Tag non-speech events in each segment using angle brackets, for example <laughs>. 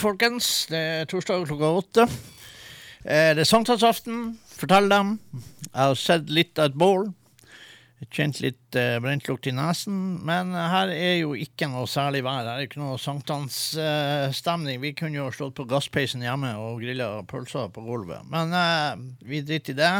Folkens. Det er torsdag klokka åtte. Eh, Det er sankthansaften. Fortell dem. Jeg har sett litt av et bål. Kjent litt eh, brentlukt i nesen. Men her er jo ikke noe særlig vær. Her er ikke noe sankthansstemning. vi kunne jo slått på gasspeisen hjemme og grilla pølser på gulvet. Men eh, vi driter i det.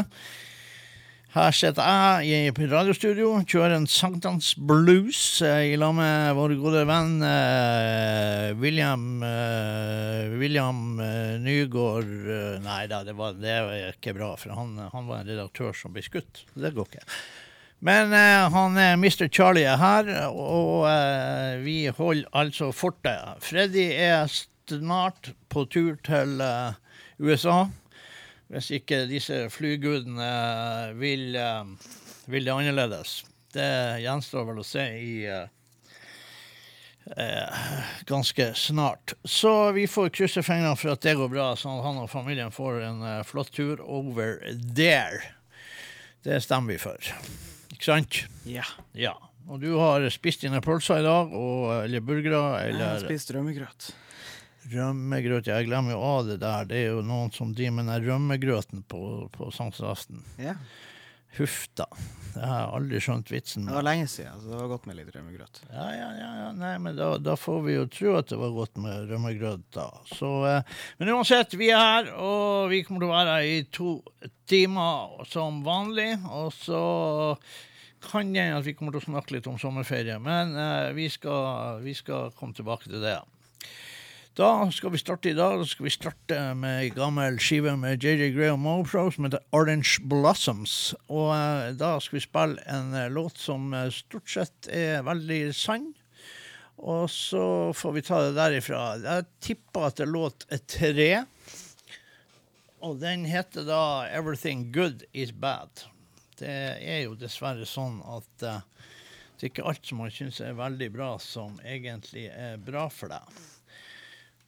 Her sitter jeg i radiostudio, kjører en sankthansblues eh, i lag med vår gode venn eh, William eh, William eh, Nygaard eh, Nei da, det, var, det var ikke bra, for han, han var en redaktør som ble skutt. Det går ikke. Men eh, han er Mr. Charlie er her, og vi holder altså fortet. Freddy er snart på tur til USA. Hvis ikke disse flygudene vil, eh, vil det annerledes. Det gjenstår vel å se i eh, eh, ganske snart. Så vi får krysse fingrene for at det går bra, sånn at han og familien får en eh, flott tur over there. Det stemmer vi for. Ikke sant? Ja. Ja. Og du har spist dine pølser i dag, og, eller burgere, Jeg har spist rømmegrøt. Rømmegrøt. Jeg glemmer jo av det der. Det er jo noen som driver med den rømmegrøten på, på sankthansaften. Ja. Huff da. Det har jeg aldri skjønt vitsen Det var lenge siden, så det var godt med litt rømmegrøt. Ja, ja, ja, ja. Nei, men da, da får vi jo tro at det var godt med rømmegrøt, da. Så, eh, men uansett, vi er her, og vi kommer til å være her i to timer som vanlig. Og så kan hende at vi kommer til å snakke litt om sommerferie, men eh, vi, skal, vi skal komme tilbake til det. Da skal vi starte i dag. Da skal vi starte med ei gammel skive med JJ og Mopro som heter Orange Blossoms. Og eh, da skal vi spille en eh, låt som eh, stort sett er veldig sann. Og så får vi ta det derifra. Jeg tipper at det låt er tre. Og den heter da 'Everything Good Is Bad'. Det er jo dessverre sånn at eh, det er ikke alt som man syns er veldig bra, som egentlig er bra for deg.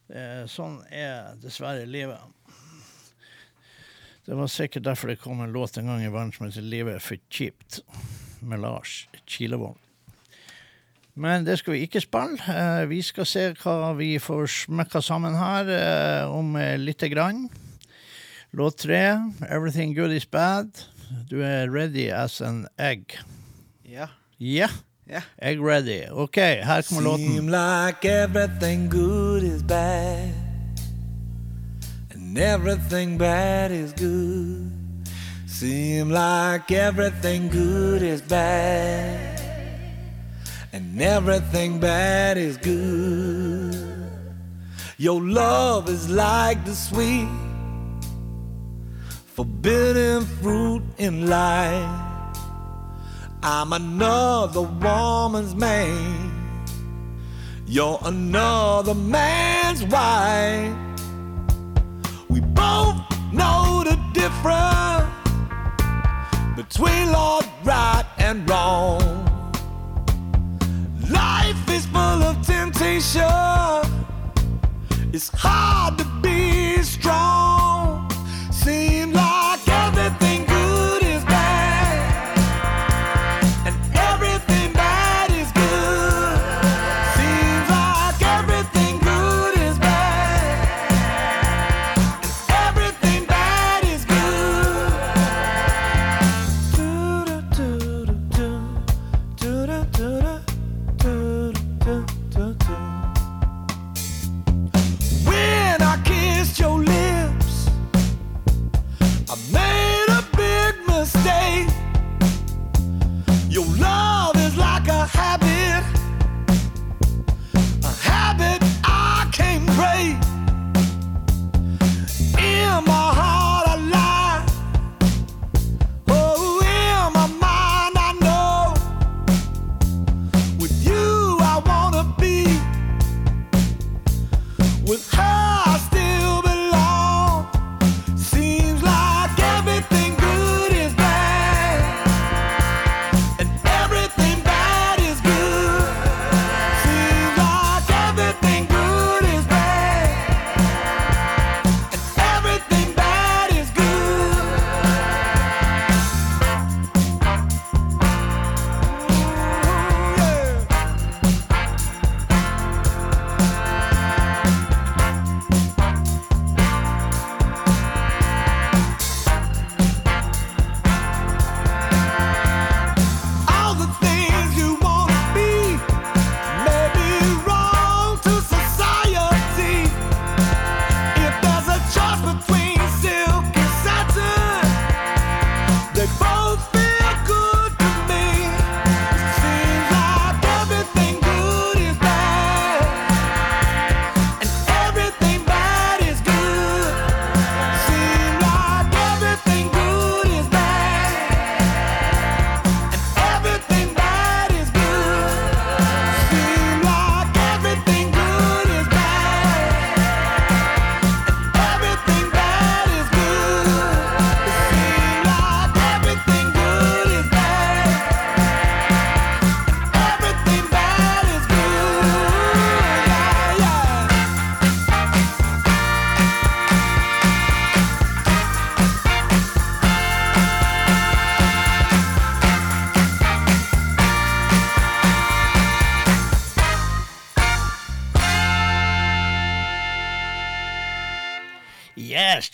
Eh, sånn er dessverre livet. Det var sikkert derfor det kom en låt en gang i verden som heter 'Livet er for kjipt', med Lars Kilevold. Men det skal vi ikke spille. Eh, vi skal se hva vi får smekka sammen her eh, om lite grann. Låt tre, 'Everything Good Is Bad'. Du er ready as an egg. Ja. Ja, Ja. egg ready. OK, her kommer låten. Seem like everything good is bad, and everything bad is good. Seem like everything good is bad, and everything bad is good. Your love is like the sweet, forbidden fruit in life. I'm another woman's man. You're another man's wife. We both know the difference between Lord right and wrong. Life is full of temptation. It's hard to be strong. Seems like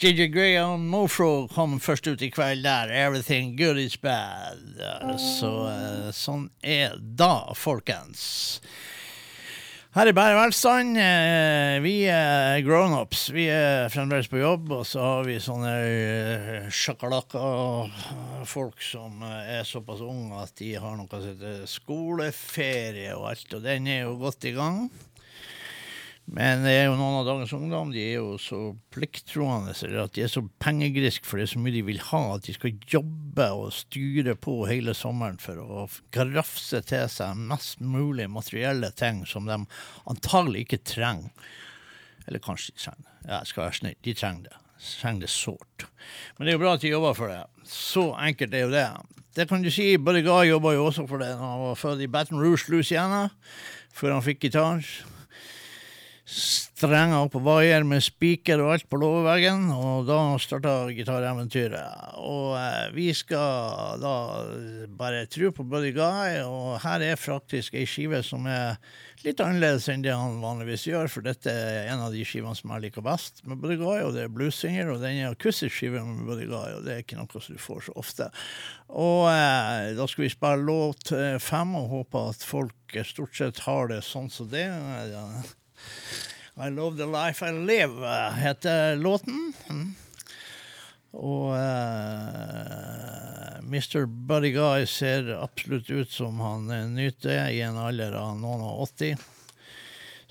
Grey og Mofro kom først ut i kveld der. Everything good is bad. Så eh, sånn er da, folkens. Her er bare velstand. Eh, Vi er grown-ups. Vi er fremdeles på jobb, og så har vi sånne eh, sjakalaka-folk som er såpass unge at de har noe som heter skoleferie og alt, og den er jo godt i gang. Men det er jo noen av dagens ungdom de er jo så plikttroende eller at de er så pengegriske for det er så mye de vil ha, at de skal jobbe og styre på hele sommeren for å grafse til seg mest mulig materielle ting som de antagelig ikke trenger. Eller kanskje de trenger det. Ja, skal være snill. De trenger det. De trenger det sårt. Men det er jo bra at de jobber for det. Så enkelt er jo det. Det kan du si. Buddy Guy jobba jo også for det da han var født i Baton Rouge, Louisiana, før han fikk gitar strenger opp på vaier med spiker og alt på låveveggen, og da starta gitareventyret. Og eh, vi skal da bare tro på Buddy Guy, og her er faktisk ei skive som er litt annerledes enn det han vanligvis gjør, for dette er en av de skivene som jeg liker best med Buddy Guy, og det er bluesinger, og den er akustisk skive med Buddy Guy, og det er ikke noe som du får så ofte. Og eh, da skal vi spille låt eh, fem, og håpe at folk stort sett har det sånn som det. Eh, I Love The Life I Live eh, heter låten. Mm. Og uh, Mr. Buddy Guy ser absolutt ut som han eh, nyter i en alder av noen og 80.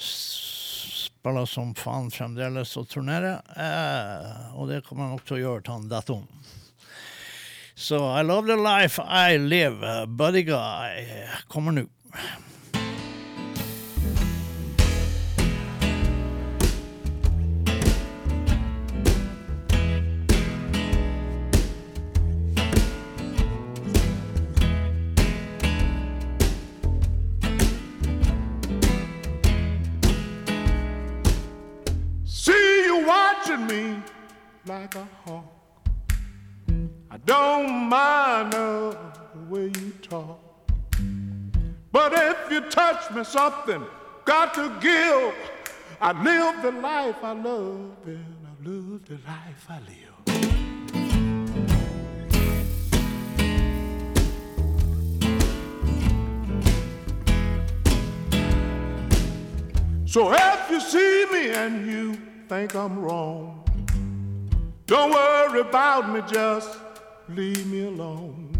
Spiller som faen fremdeles og turnerer, Uh, og det kommer han nok til å gjøre til han detter om. Så I Love The Life I Live, eh, Buddy Guy, kommer nå. Like a hawk. I don't mind the way you talk. But if you touch me, something got to give. I live the life I love, and I live the life I live. So if you see me and you think I'm wrong, don't worry about me, just leave me alone.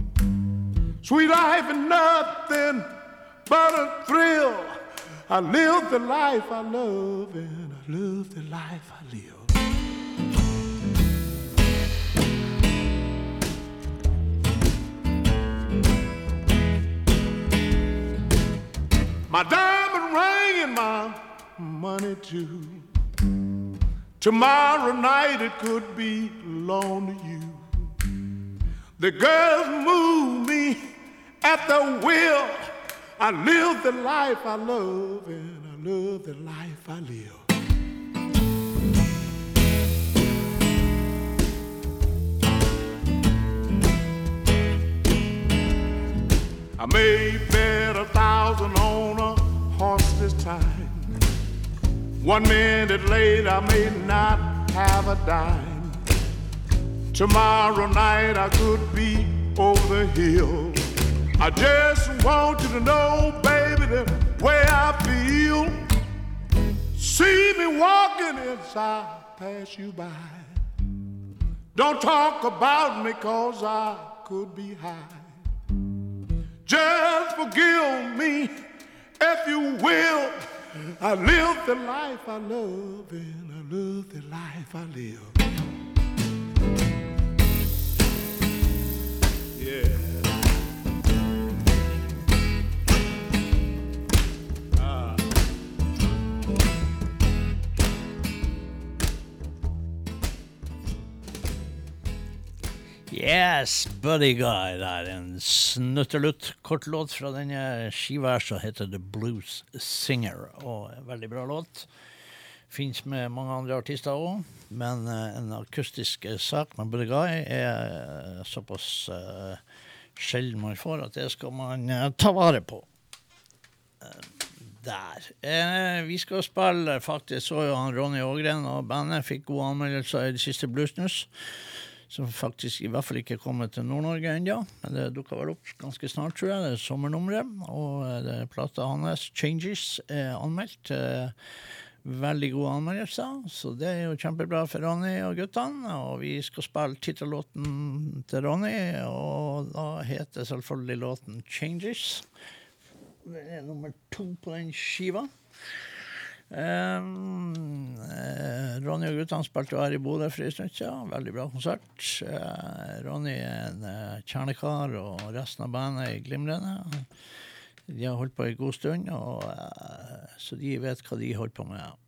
Sweet life is nothing but a thrill. I live the life I love and I live the life I live. My diamond ring and my money too. Tomorrow night it could be to you. The girls move me at the will. I live the life I love and I love the life I live. I may bet a thousand on a horse this time. One minute later, I may not have a dime. Tomorrow night, I could be over the hill. I just want you to know, baby, the way I feel. See me walking as I pass you by. Don't talk about me, cause I could be high. Just forgive me if you will. I live the life I love and I love the life I live. Yeah. Yes, Buddy Guy der. En snuttelutt kortlåt fra denne skiva som heter The Blues Singer. Og en veldig bra låt. Fins med mange andre artister òg, men eh, en akustisk eh, sak med Buddy Guy er eh, såpass uh, sjelden man får at det skal man uh, ta vare på. Uh, der. Eh, vi skal spille faktisk så jo han Ronny Ågren og bandet fikk gode anmeldelser i det siste Bluesnews som faktisk i hvert fall ikke er kommet til Nord-Norge ennå. Men det dukka vel opp ganske snart, tror jeg. Det er sommernummeret. Og eh, det plata hans, 'Changes', er anmeldt. Eh, Veldig gode anmeldelser, så det er jo kjempebra for Ronny og guttene. Og vi skal spille tittellåten til Ronny, og da heter selvfølgelig låten 'Changes'. Det er nummer to på den skiva. Um, Ronny og guttene spilte jo her i Bodø for en stund siden. Veldig bra konsert. Eh, Ronny er en eh, kjernekar, og resten av bandet er glimrende. De har holdt på en god stund, og, eh, så de vet hva de holder på med.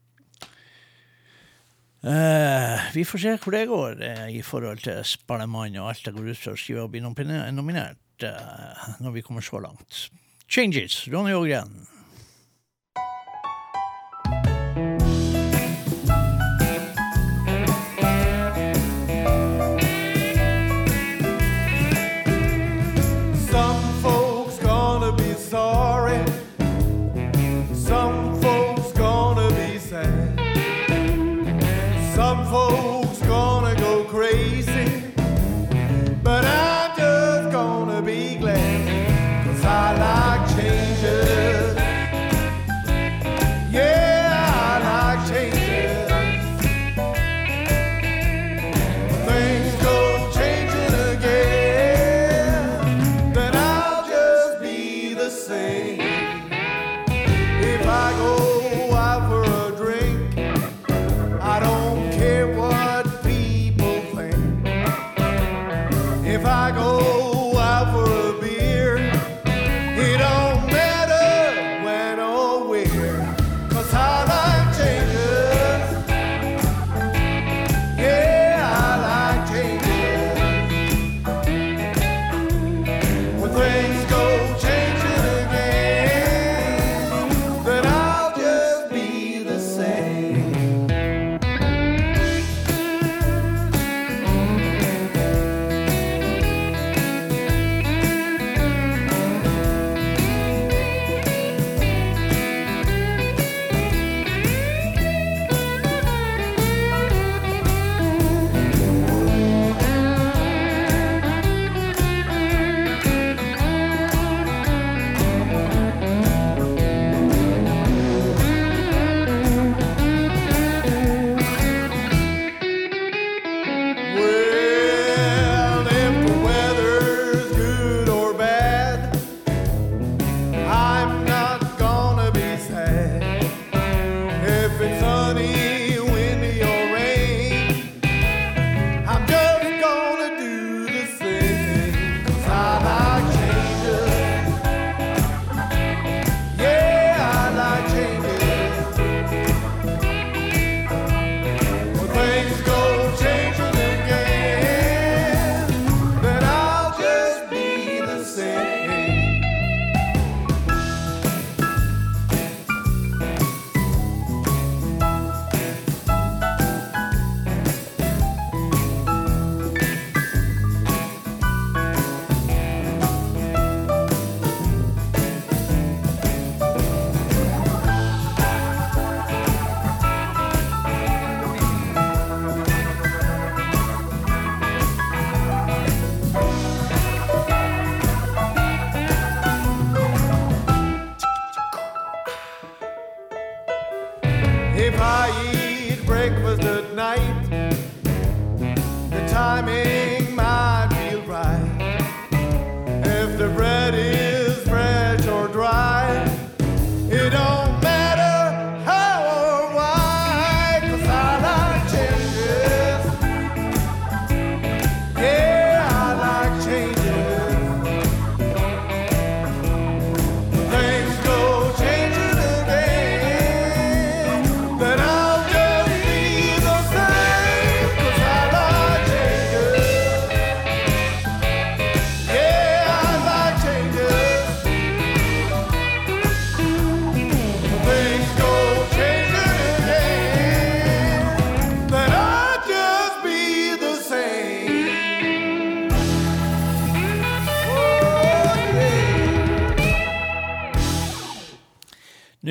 Vi får se hvor det går i forhold til Spellemann og alt det går ut for å skrive og bli nomine- nominert når vi kommer så langt. Changes, Ronny Ågren.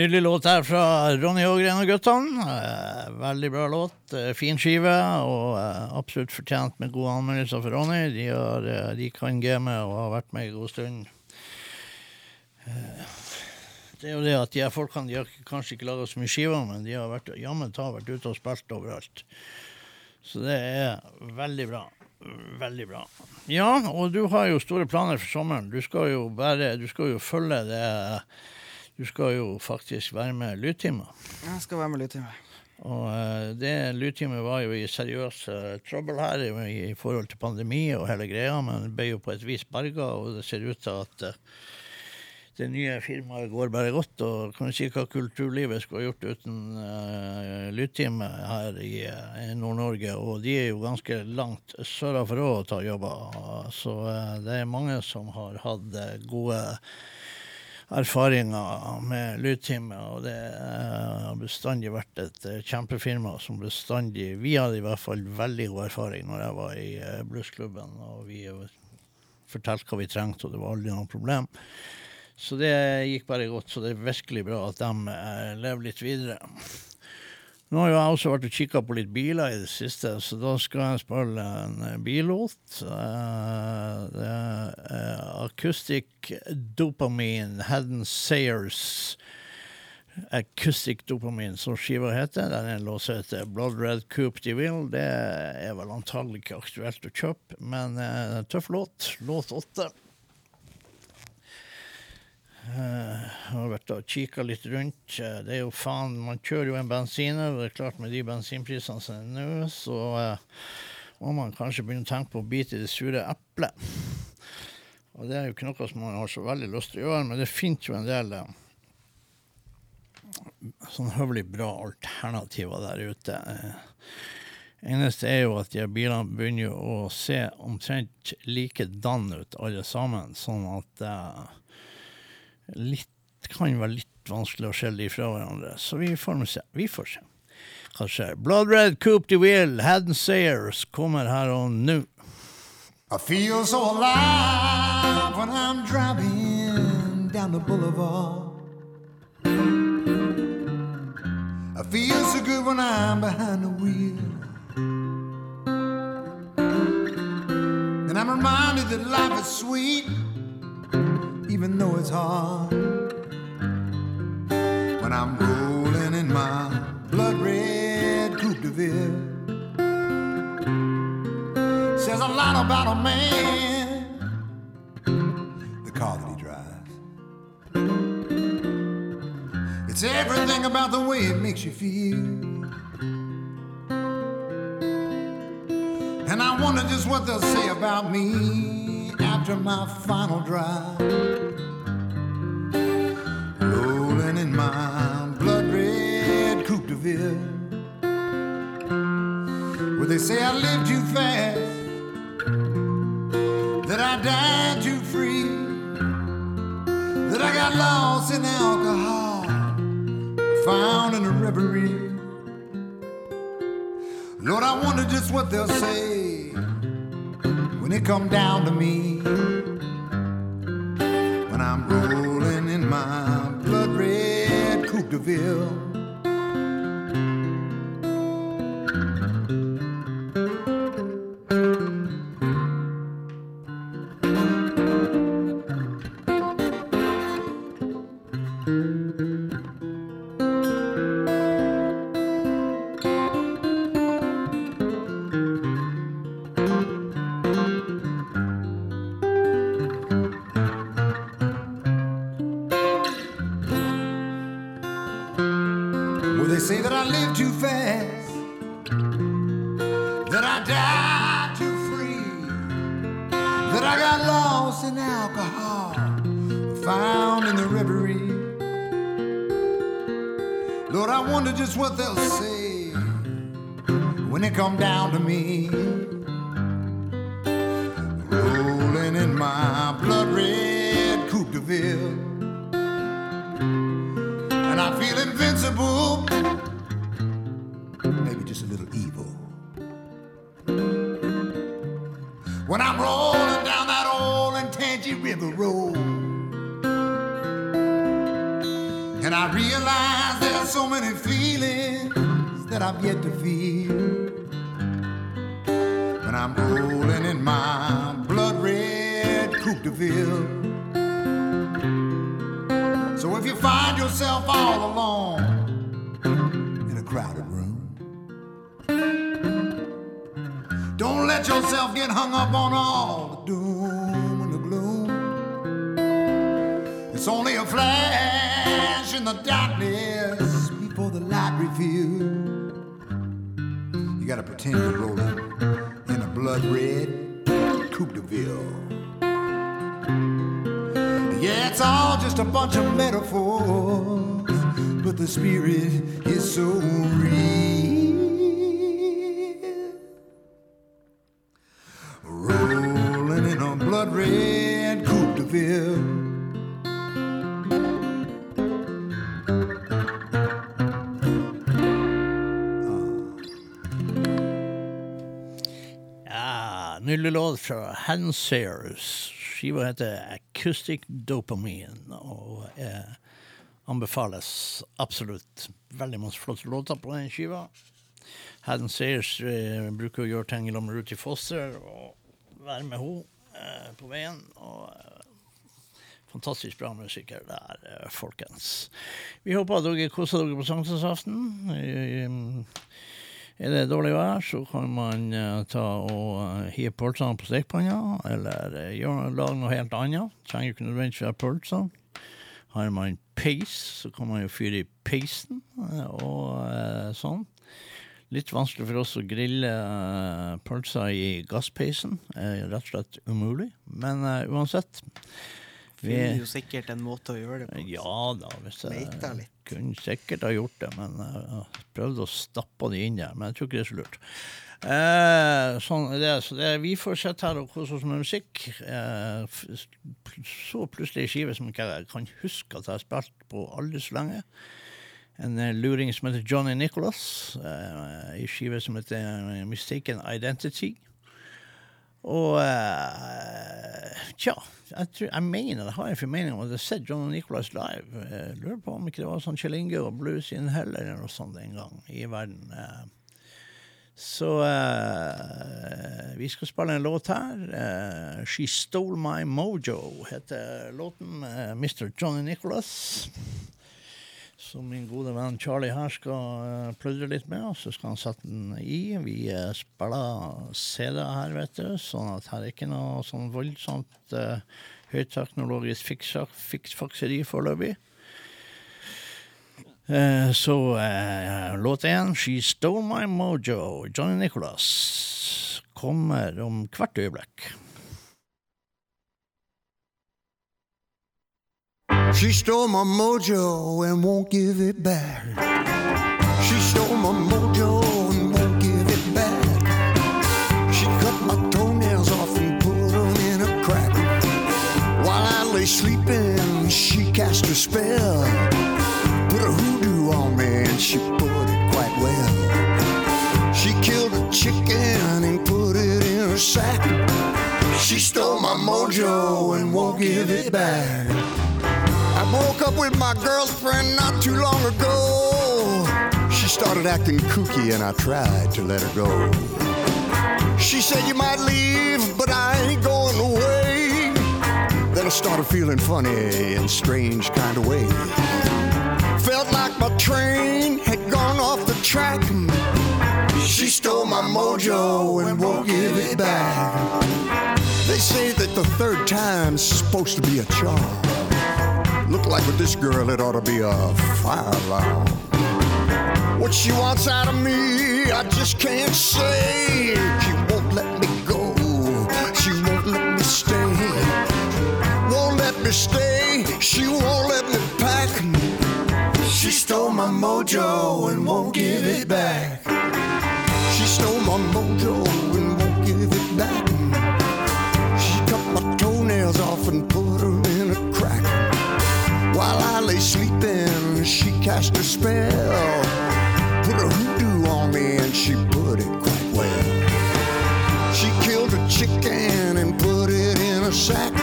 Nydelig låt her fra Ronny Ågren og guttene. Eh, veldig bra låt. Eh, fin skive, og eh, absolutt fortjent med gode anmeldelser for Ronny. De, har, de kan gamet og har vært med en god stund. Det er jo det at de her folkene de har kanskje ikke laga så mye skiver, men de har vært, jammen ta vært ute og spilt overalt. Så det er veldig bra. Veldig bra. Ja, og du har jo store planer for sommeren. Du skal jo bare Du skal jo følge det Du skal jo faktisk være med Lydtime. Jeg skal være med lydtime. Og eh, det Lydtime var jo i seriøs uh, trøbbel her i, i forhold til pandemi og hele greia, men ble jo på et vis berga, og det ser ut til at uh, det nye firmaet går bare godt. Og kan du si hva kulturlivet skulle ha gjort uten uh, Lydtime her i, i Nord-Norge? Og de er jo ganske langt sørafor å ta jobber. Så uh, det er mange som har hatt gode erfaringer med Lydtime, og det eh, har bestandig vært et eh, kjempefirma som bestandig Vi hadde i hvert fall veldig god erfaring når jeg var i eh, bluesklubben, og vi fortalte hva vi trengte, og det var aldri noe problem. Så det gikk bare godt, så det er virkelig bra at de lever litt videre. Nå har jo jeg også vært og kikka på litt biler i det siste, så da skal jeg spille en eh, billåt. Uh, Det er Acoustic Dopamine, Haddon Sayers. Acoustic Dopamine, som skiva heter. Den er en låt som heter Blood Red Coop de Will. Det er vel antagelig ikke aktuelt å kjøpe, men uh, tøff låt. Låt åtte. Eh, Jeg har vært og kikka litt rundt. Eh, Det er jo faen, Man kjører jo en bensiner, og det er klart med de bensinprisene som er nå, så eh, må man kanskje begynne å tenke på å bite i det sure eplet. Og det er jo ikke noe som man har så veldig lyst til å gjøre, men det finnes jo en del eh, sånn høvelig bra alternativer der ute. Eh, Eneste er jo at de bilene begynner å se omtrent likedan ut alle sammen, sånn at eh, litt, kan være litt vanskelig å skjelle de fra hverandre. Så vi får se. Vi får se. Hva skjer? Blood Red Coop de Wheel Hadden Sayers, kommer her og nå. I feel so alive when I'm driving down the boulevard. I feel so good when I'm behind the wheel. And I'm reminded that life is sweet, even though it's hard. When I'm rolling in my blood red Coupe de Ville. Says a lot about a man, the car that he drives. It's everything about the way it makes you feel. And I wonder just what they'll say about me after my final drive. Rolling in my blood red Coupe de Ville. Where they say I lived too fast, that I died too free, that I got lost in alcohol, found in a reverie. Lord, I wonder just what they'll say when it come down to me. When I'm rolling in my blood red Coupe de Ville. Nydelig låt fra Hansayers. Skiva heter Acoustic Dopamine og eh, anbefales absolutt. Veldig masse flotte låter på den skiva. Hansayers eh, bruker å gjøre ting sammen med Ruthie Foster og være med henne eh, på veien. Og eh, fantastisk bra musiker der, eh, folkens. Vi håper at dere koser dere på sankthansaften. Eh, er det dårlig vær, så kan man eh, ta og uh, hive pølsene på stekepanna, eller uh, gjøre lage noe helt annet. Trenger ikke nødvendigvis være pølser. Har man peis, så kan man jo fyre i peisen, eh, og eh, sånn. Litt vanskelig for oss å grille eh, pølser i gasspeisen. Eh, rett og slett umulig. Men eh, uansett. Vi- Finner jo sikkert en måte å gjøre det på. ja da, hvis jeg kunne sikkert ha gjort det, men jeg har prøvd å stappe det inn der. Men jeg tror ikke det er så lurt. Eh, sånn er det, så det, vi får sitte her og kose oss med musikk. Eh, så plutselig en skive som ikke jeg kan huske at jeg har spilt på aldri så lenge. En eh, luring som heter Johnny Nicholas. Eh, skive som heter Mistaken Identity. Og uh, tja, jeg, tror, jeg mener jeg har en formening om at jeg har sett John og Nicholas live. Jeg lurer på om ikke det var sånn Kjell Inge og Blues in Hell eller noe sånt en gang i verden. eh. Så uh, vi skal spille en låt her. Uh, She Stole My Mojo heter låten. Mr. Johnny Nicholas. Som min gode venn Charlie her skal uh, pludre litt med, og så skal han sette den i. Vi uh, spiller CD her, vet du, sånn at her er ikke noe sånn voldsomt uh, høyteknologisk fiksfakseri foreløpig. Uh, så uh, låt én, 'She Stole My Mojo', Johnny Nicholas, kommer om hvert øyeblikk. She stole my mojo and won't give it back. She stole my mojo and won't give it back. She cut my toenails off and put them in a crack. While I lay sleeping, she cast her spell. Put a hoodoo on me and she put it quite well. She killed a chicken and put it in her sack. She stole my mojo and won't give it back. I broke up with my girlfriend not too long ago. She started acting kooky and I tried to let her go. She said you might leave, but I ain't going away. Then I started feeling funny in strange kind of way. Felt like my train had gone off the track. She stole my mojo and won't give it back. They say that the third time's supposed to be a charm. Look like with this girl, it ought to be a fire alarm. What she wants out of me, I just can't say. She won't let me go, she won't let me stay. Won't let me stay, she won't let me pack. She stole my mojo and won't give it back. She stole my mojo and won't give it back. She cut my toenails off and put While I lay sleeping, she cast a spell. Put a hoodoo on me and she put it quite well. She killed a chicken and put it in a sack.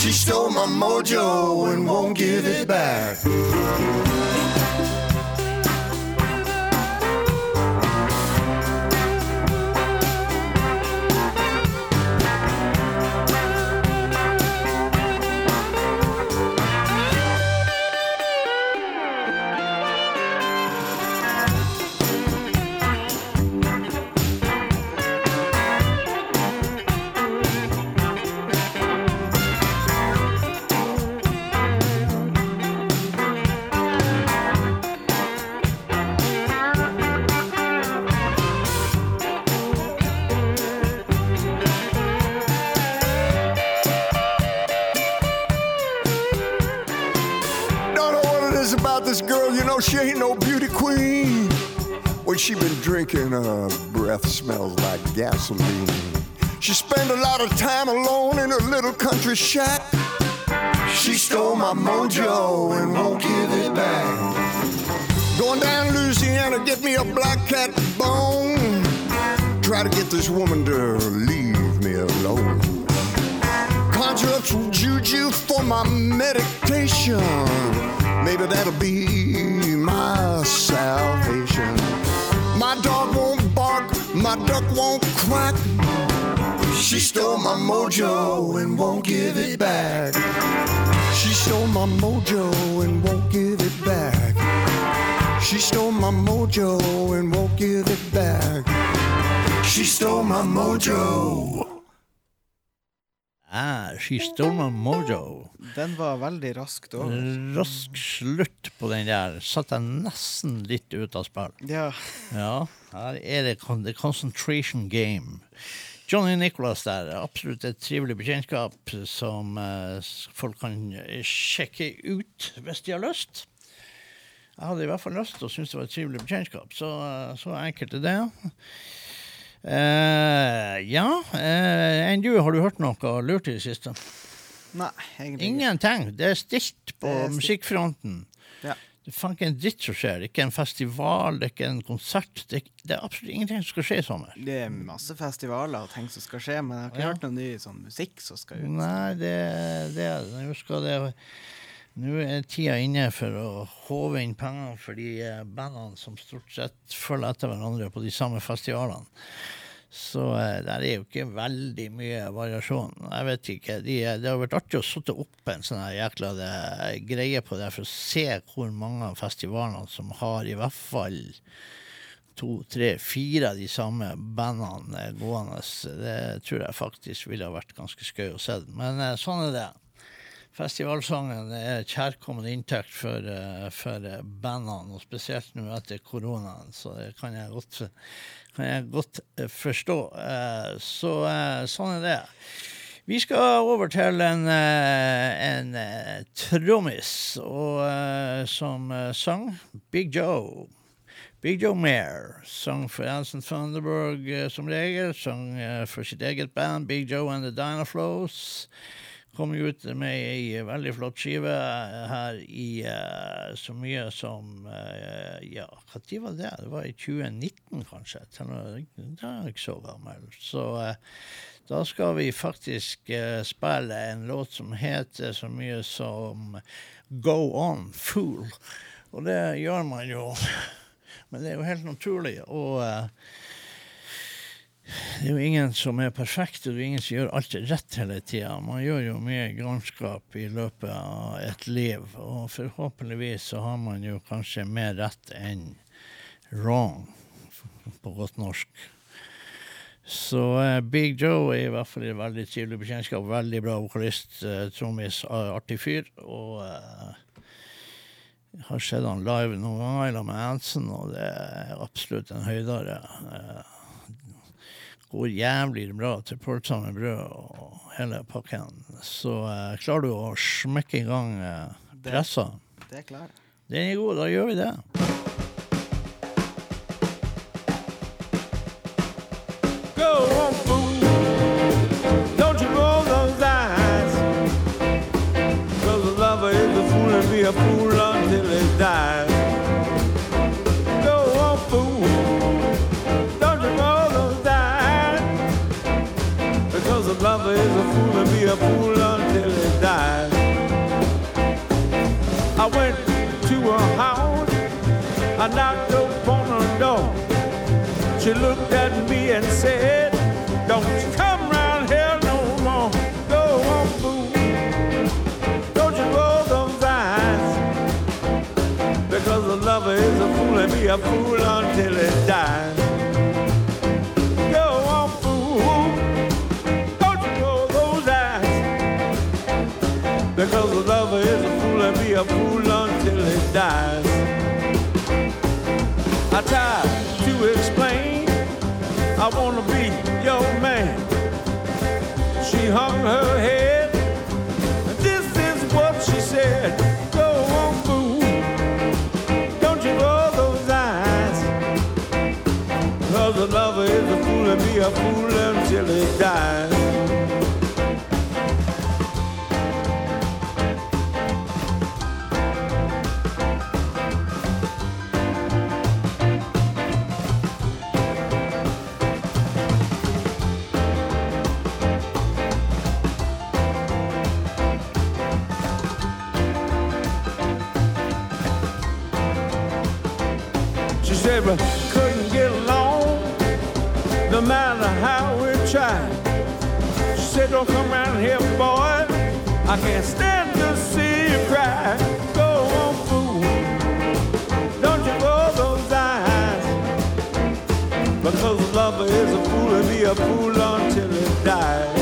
She stole my mojo and won't give it back. Know, she ain't no beauty queen. When she been drinking, her breath smells like gasoline. She spent a lot of time alone in her little country shack. She stole my mojo and won't give it back. Going down Louisiana, get me a black cat bone. Try to get this woman to leave me alone. Conjure up some juju for my meditation. Maybe that'll be my salvation. My dog won't bark, my duck won't quack. She stole my mojo and won't give it back. She stole my mojo and won't give it back. She stole my mojo and won't give it back. She stole my mojo. Ah, She Stole My Mojo. Den var veldig raskt over. Rask slutt på den der. Satt jeg nesten litt ut av spill. Ja. Ja, her er det the concentration game. Johnny Nicholas der, absolutt et trivelig bekjentskap som uh, folk kan eh, sjekke ut hvis de har lyst. Jeg hadde i hvert fall lyst og syntes det var et trivelig bekjentskap, så, uh, så enkelt er det. Eh, ja, uh, enn du, har du hørt noe lurt i det siste? Nei, egentlig. Ingenting. Det er stilt på er stilt. musikkfronten. Ja. Det er ikke en dritt som skjer. Det er ikke en festival, det er ikke en konsert. Det er, det er absolutt ingenting som skal skje i sommer. Det er masse festivaler og ting som skal skje, men jeg har ikke Ja. hørt noe ny sånn musikk som skal ut. Nei, det, det Jeg husker det Nå er tida inne for å håve inn penger for de eh, bandene som stort sett følger etter hverandre på de samme festivalene. Så eh, der er jo ikke veldig mye variasjon. Jeg vet ikke. De, eh, det har vært artig å sitte opp en sånn jækla det, greie på det for å se hvor mange av festivalene som har i hvert fall to, tre, fire av de samme bandene gående. Det tror jeg faktisk ville ha vært ganske skøy å se. Men sånn er det. Festivalsangen er kjærkommen inntekt for, eh, for bandene, og spesielt nå etter koronaen, så det kan jeg godt, kan jeg godt eh, forstå. Eh, Så sånn er det. Vi skal over til en, en trommis som sang Big Joe. Big Joe Mare sang for Alison Thunderberg som regel, sang for sitt eget band Big Joe and the Dynaflows. Kom jo ut med ei veldig flott skive eh, her i uh, så mye som uh, Ja, når var det? Det var i 2019, kanskje. Da er jeg ikke så gammel. Så uh, da skal vi faktisk uh, spille en låt som heter så mye som Go On Fool. Og det gjør man jo <laughs> Men det er jo helt naturlig. Og eh, det er jo ingen som er perfekte, er ingen som gjør alt rett hele tida. Man gjør jo mye galskap i løpet av et liv, og forhåpentligvis så har man jo kanskje mer rett enn wrong, på godt norsk. Så uh, Big Joe er i hvert fall en veldig trivelig bekjentskap. Veldig bra vokalist, uh, trommis, uh, artig fyr. Og Uh, jeg har sett han live noen ganger sammen med Hansen, og det er absolutt en høydare. Eh, går jævlig bra til pølser med brød og hele pakken. Så uh, klarer du å smekke i gang uh, pressa? Det det er klart. Den er god, da gjør vi det. Fool and be a fool until he dies. I went to her house. I knocked upon her door. She looked at me and said, Don't you come round here no more. Go on, fool. Don't you roll those eyes. Because a lover is a fool and be a fool until he dies. A fool until he dies. I can't stand to see you cry. Go on, fool. Don't you roll those eyes. Because a lover is a fool and be a fool until he dies.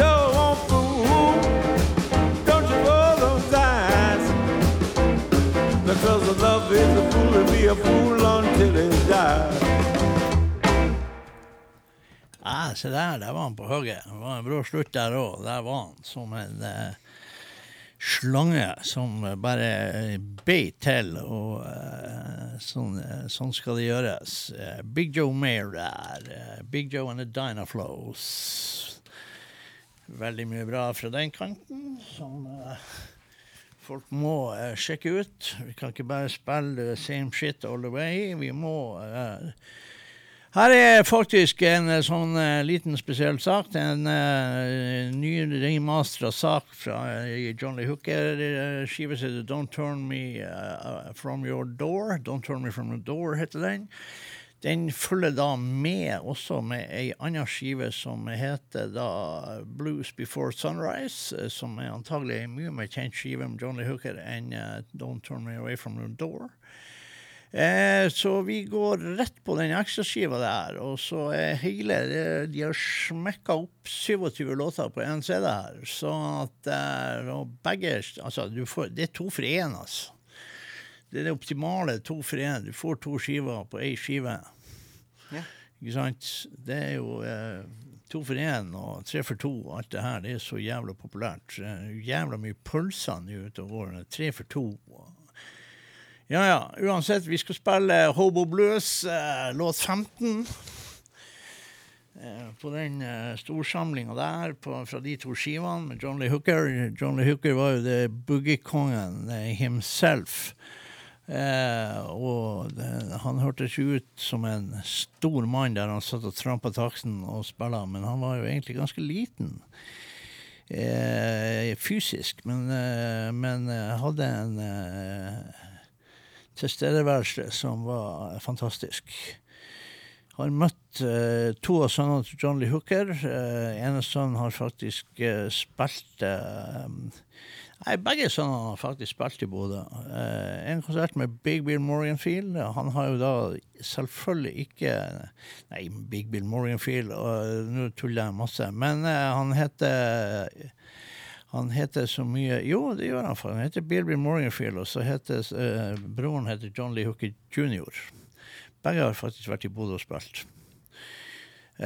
Go on, fool. Don't you roll those eyes. Because is a fool a fool until dies. Ja, se der, der var han på hugget. Brå slutt der òg. Der var han som en eh, slange som bare beit til, og eh, sånn, eh, sånn skal det gjøres. Eh, Big Joe Mayer der. eh, Big Joe and the Dynaflows. Veldig mye bra fra den kanten, som eh, folk må uh, sjekke ut. Vi kan ikke bare spille the same shit all the way. Vi må eh, her er faktisk en eh, sånn eh, liten spesiell sak. Det er en uh, ny remastera sak fra uh, John Lee Hooker. Uh, heter Don't Turn Me uh, From Your Door. Don't Turn Me From Your Door heter den. Den følger da med også med ei anna skive som heter da Blues Before Sunrise, som er antagelig ei mye mer kjent skive med John Lee Hooker enn Don't Turn Me Away From Your Door. Eh, så vi går rett på den ekstraskiva der, og så er hele De har smekka opp 27 låter på én CD her, så at eh, og begge Altså, du får, det er to for én, altså. Det er det optimale to for én. Du får to skiver på ei skive. Ja. Ikke sant? Det er jo eh, to for én og tre for to og alt det her. Det er så jævla populært. Er jævla mye pølser nå ute og går. Tre for to. Ja ja, uansett, vi skal spille Hobo Blues, eh, låt 15. Eh, på den eh, storsamlinga der på, fra de to skivene med John Lee Hooker. John Lee Hooker var jo det boogie-kongen himself. Eh, og det, han hørtes jo ut som en stor mann der han satt og trampa taksten og spilla, men han var jo egentlig ganske liten. Eh, fysisk, men, eh, men hadde en tilstedeværelse som var fantastisk. Har møtt eh, to av sønnene til John Lee Hooker. Eh, ene sønnen har faktisk eh, spilt eh, Nei, begge sønnene har faktisk spilt i Bodø. Eh, en konsert med Big Bill Morganfield. Han har jo da selvfølgelig ikke Nei, Big Bill Morganfield, nå tuller jeg masse. Men eh, han heter han heter så mye Jo, det gjør han. for Han heter Bilby Morganfield, og så heter uh, broren heter John Lee Hooker jr. Begge har faktisk vært i Bodø og spilt. Uh,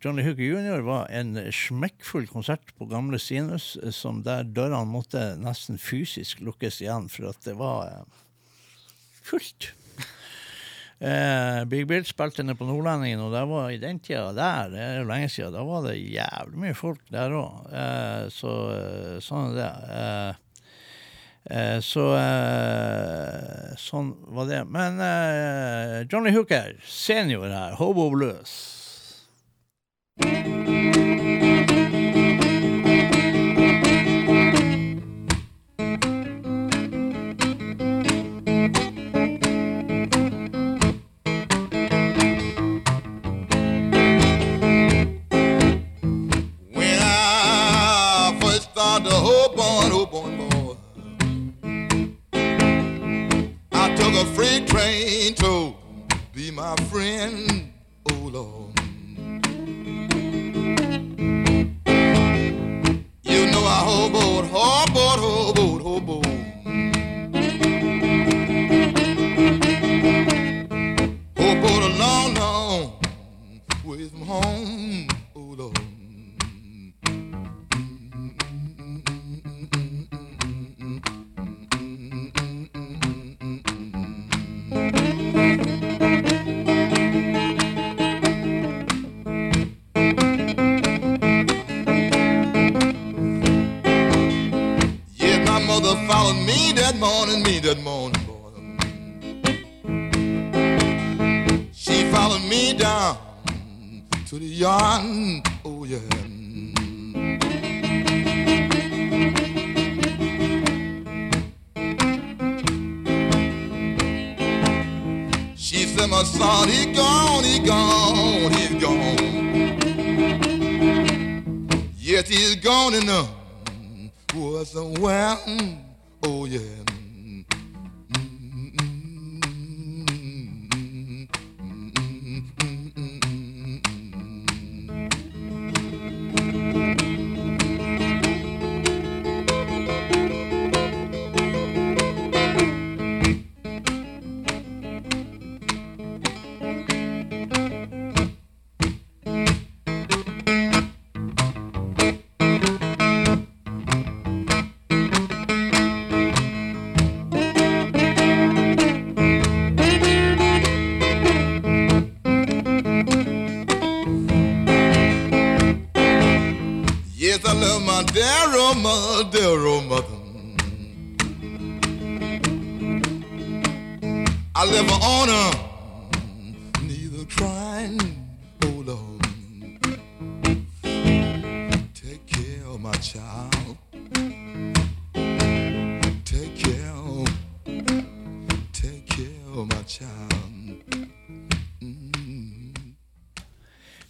John Lee Hooker jr. var en smekkfull konsert på gamle Sinus, eh, som der dørene måtte nesten fysisk lukkes igjen, for at det var uh, fullt. Eh, Big Bill spilte ned på Nordlendingen, og det var i den tida der, det er jo lenge siden, da var det jævlig mye folk der òg. Eh, så eh, sånn er det. Eh, eh, så eh, sånn var det. Men Johnny Hooker, senior her, Hobo Blues. My friend, oh Lord. You know I hoboed, hoboed, yard. Oh, yeah. She said, my son, he gone, he gone, he's gone. Yes, he's gone and uh, was somewhere. Oh, yeah. Child.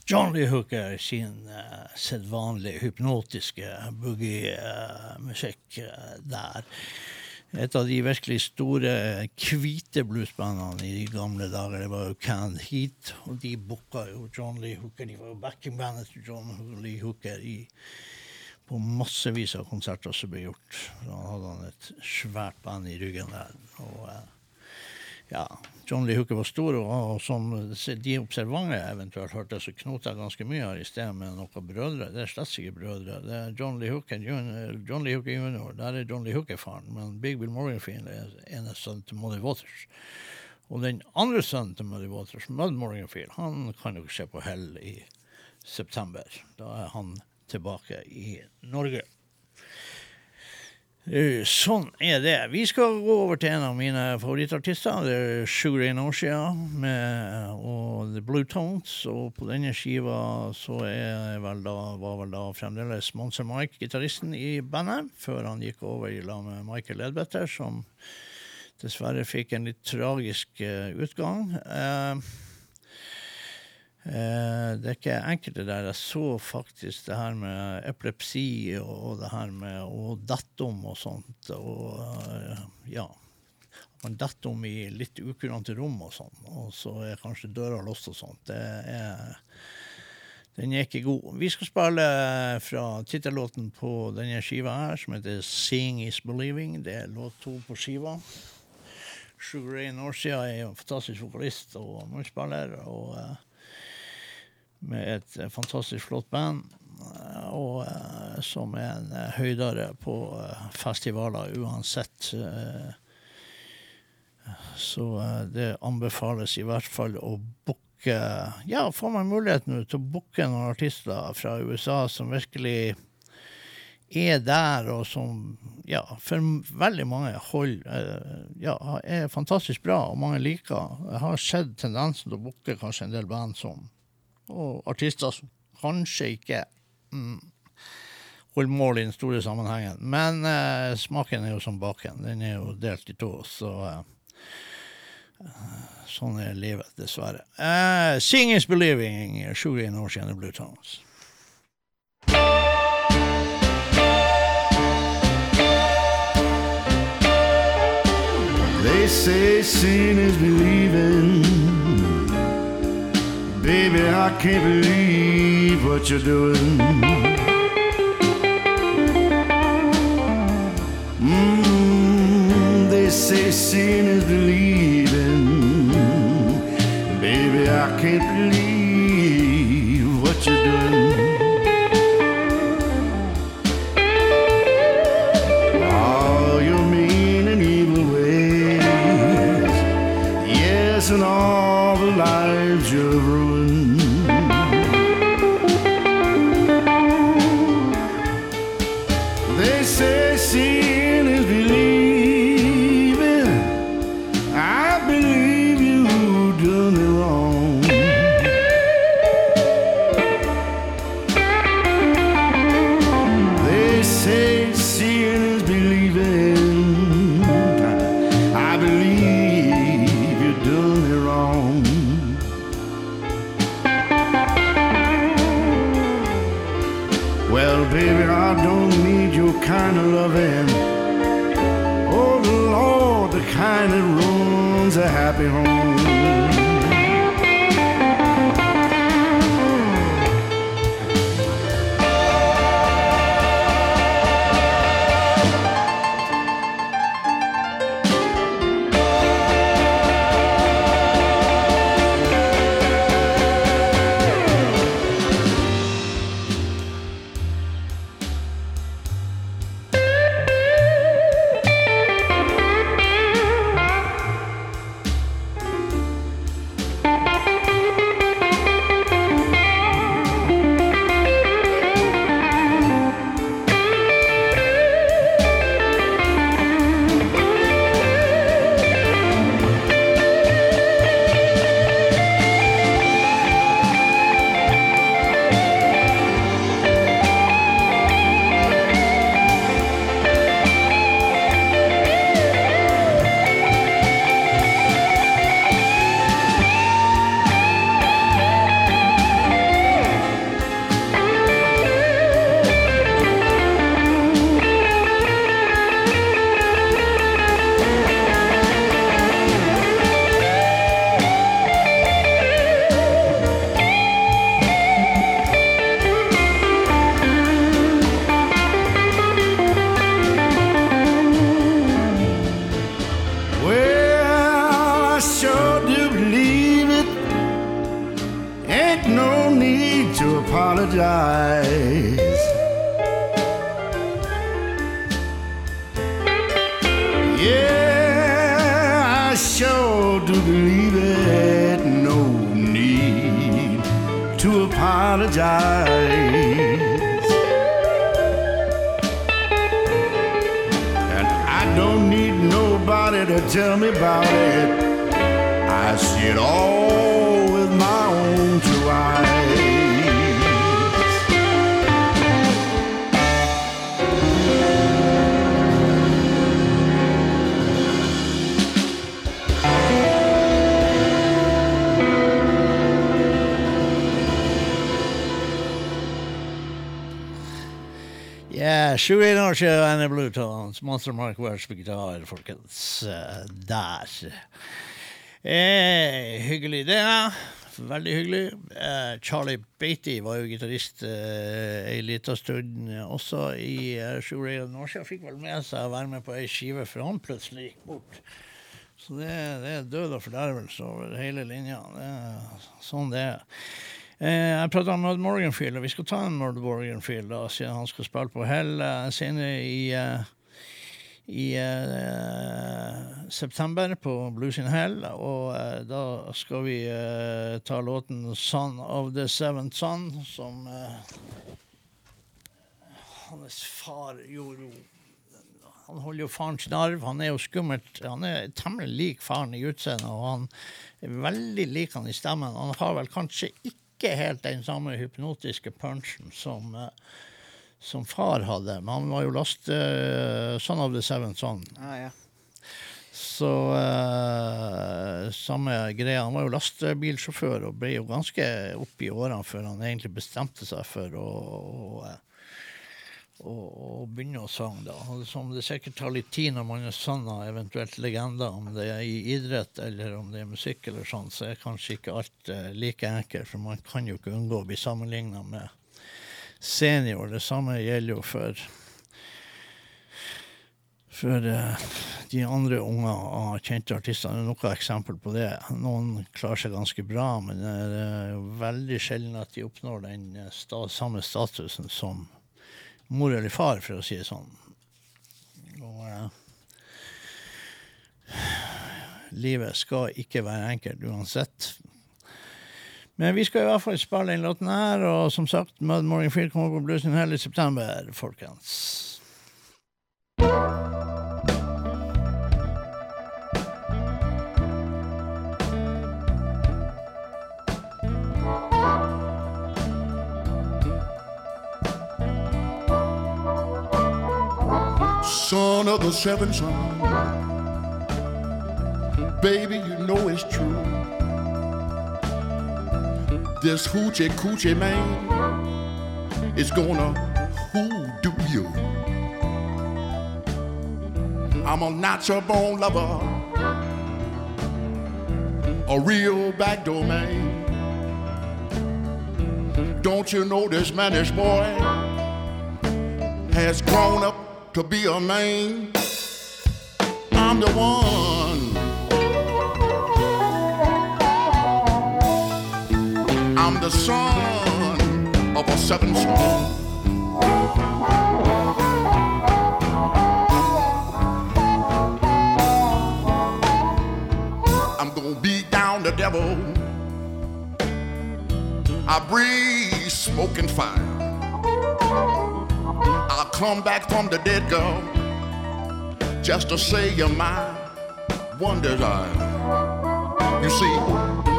John Lee Hooker sin uh, sedvanlige hypnotiske boogie-musikk uh, der. Et av de virkelig store hvite bluesbandene i de gamle dager, det var jo Can Heat. Og de booka jo John Lee Hooker. De var jo backingbandet til John Lee Hooker i, på massevis av konserter som ble gjort. Da hadde han et svært band i ryggen der. Og uh, ja, John Lee Hooker var stor, og, og som de observante eventuelt hørte, så knota jeg ganske mye her i sted med noen brødre. Det er slett ikke brødre. Det er John Lee Hooker junior, John Lee Hooker junior. Der er John Lee Hooker-faren, men Big Bill Morganfield er ene sønnen til Molly Waters. Og den andre sønnen til Muddy Waters, Mud Morganfield, han kan dere se på Hell i september. Da er han tilbake i Norge. Eh, Sånn er det. Vi skal gå over til en av mine favorittartister. Det er Sugar In Oshia og The Blue Tones. Og på denne skiva så vel da, var vel da fremdeles Monster Mike gitaristen i bandet, før han gikk over i lag med Michael Ledbetter, som dessverre fikk en litt tragisk eh, utgang. Eh, det er ikke enkelt det der. Jeg så faktisk det her med epilepsi og, det her med å dette om og sånt. Og eh, ja. Man detter om i litt ukurante rom og sånn, og så er kanskje døra låst og sånt. Det er Den er ikke god. Vi skal spille fra tittellåten på denne skiva her, som heter 'Seeing Is Believing'. Det er låt to på skiva. Sugar Ray Norcia er en fantastisk vokalist og munnspiller. og eh, med et eh, fantastisk flott band, eh, og eh, som er en høydere på festivaler uansett. så det anbefales i hvert fall å booke Ja, får man muligheten til å booke noen artister fra USA som virkelig er der, og som ja, for veldig mange hold ja, er fantastisk bra, og mange liker. Jeg har sett tendensen til å booke kanskje en del band som og artister som kanskje ikke mm, holder mål i den store sammenhengen. Men eh, smaken er jo som baken. Den er jo delt i to, så eh, sånn er livet, dessverre. Eh, Sing is believing, Sugar in Ocean Blue Tones. They say sin is believing. Baby, I can't believe what you're doing. Mm, they say seeing is believing. 21 år siden Annie Bluetons Monster Mark Welsh på gitar, folkens. Der. Eh, hyggelig det. Veldig hyggelig. Eh, Charlie Beatty var jo gitarist eh, ei lita stund eh, også i eh, 21 år siden. Fikk vel med seg å være med på ei skive for han plutselig gikk bort. Så det, det er død og fordervelse over hele linja. Det sånn det er. Eh, jeg prata om Mud Morganfield, og vi skal ta en Mud Morganfield da, siden han skal spille på Hell eh, senere i, eh, i uh, september på Blues in Hell. Og uh, da skal vi uh, ta låten 'Son of the Seventh Son', som hans far gjorde jo han holder jo faren sin arv. Han er jo skummelt. Han er temmelig lik faren i utseendet, og han er veldig lik han i stemmen. Han har vel kanskje ikke helt den samme hypnotiske punchen som, eh, som far hadde, men han var jo last uh, Son of the Seven Son. Ah, ja. Så uh, samme greia. Han var jo lastebilsjåfør og ble jo ganske opp i årene før han egentlig bestemte seg for å, å, eh, å, å begynne å sange, da. Som det sikkert tar litt tid når man er sønn av eventuelt legender, om det er i idrett eller om det er musikk, eller sånn, så er kanskje ikke alt eh, like enkelt. For man kan jo ikke unngå å bli sammenligna med senior. Det samme gjelder jo for for eh, de andre unge av kjente artister. Det er noen eksempel på det. Noen klarer seg ganske bra, men det er jo veldig sjelden at de oppnår den eh, sta samme statusen som mor eller far, for å si det sånn. Og eh, livet skal ikke være enkelt uansett. Men vi skal i hvert fall spille den låten her, og som sagt, Mud Morning Field kommer på bluesen hele september, folkens. Son of the seven son. Baby, you know it's true. This hoochie coochie man is gonna hoodoo you. I'm a natural born lover, a real backdoor man. Don't you know this manish boy has grown up to be a man? I'm the one. I'm the son of a seven son. I'm gonna beat down the devil. I breathe smoke and fire. I'll come back from the dead, girl, just to say you're my one desire. You see,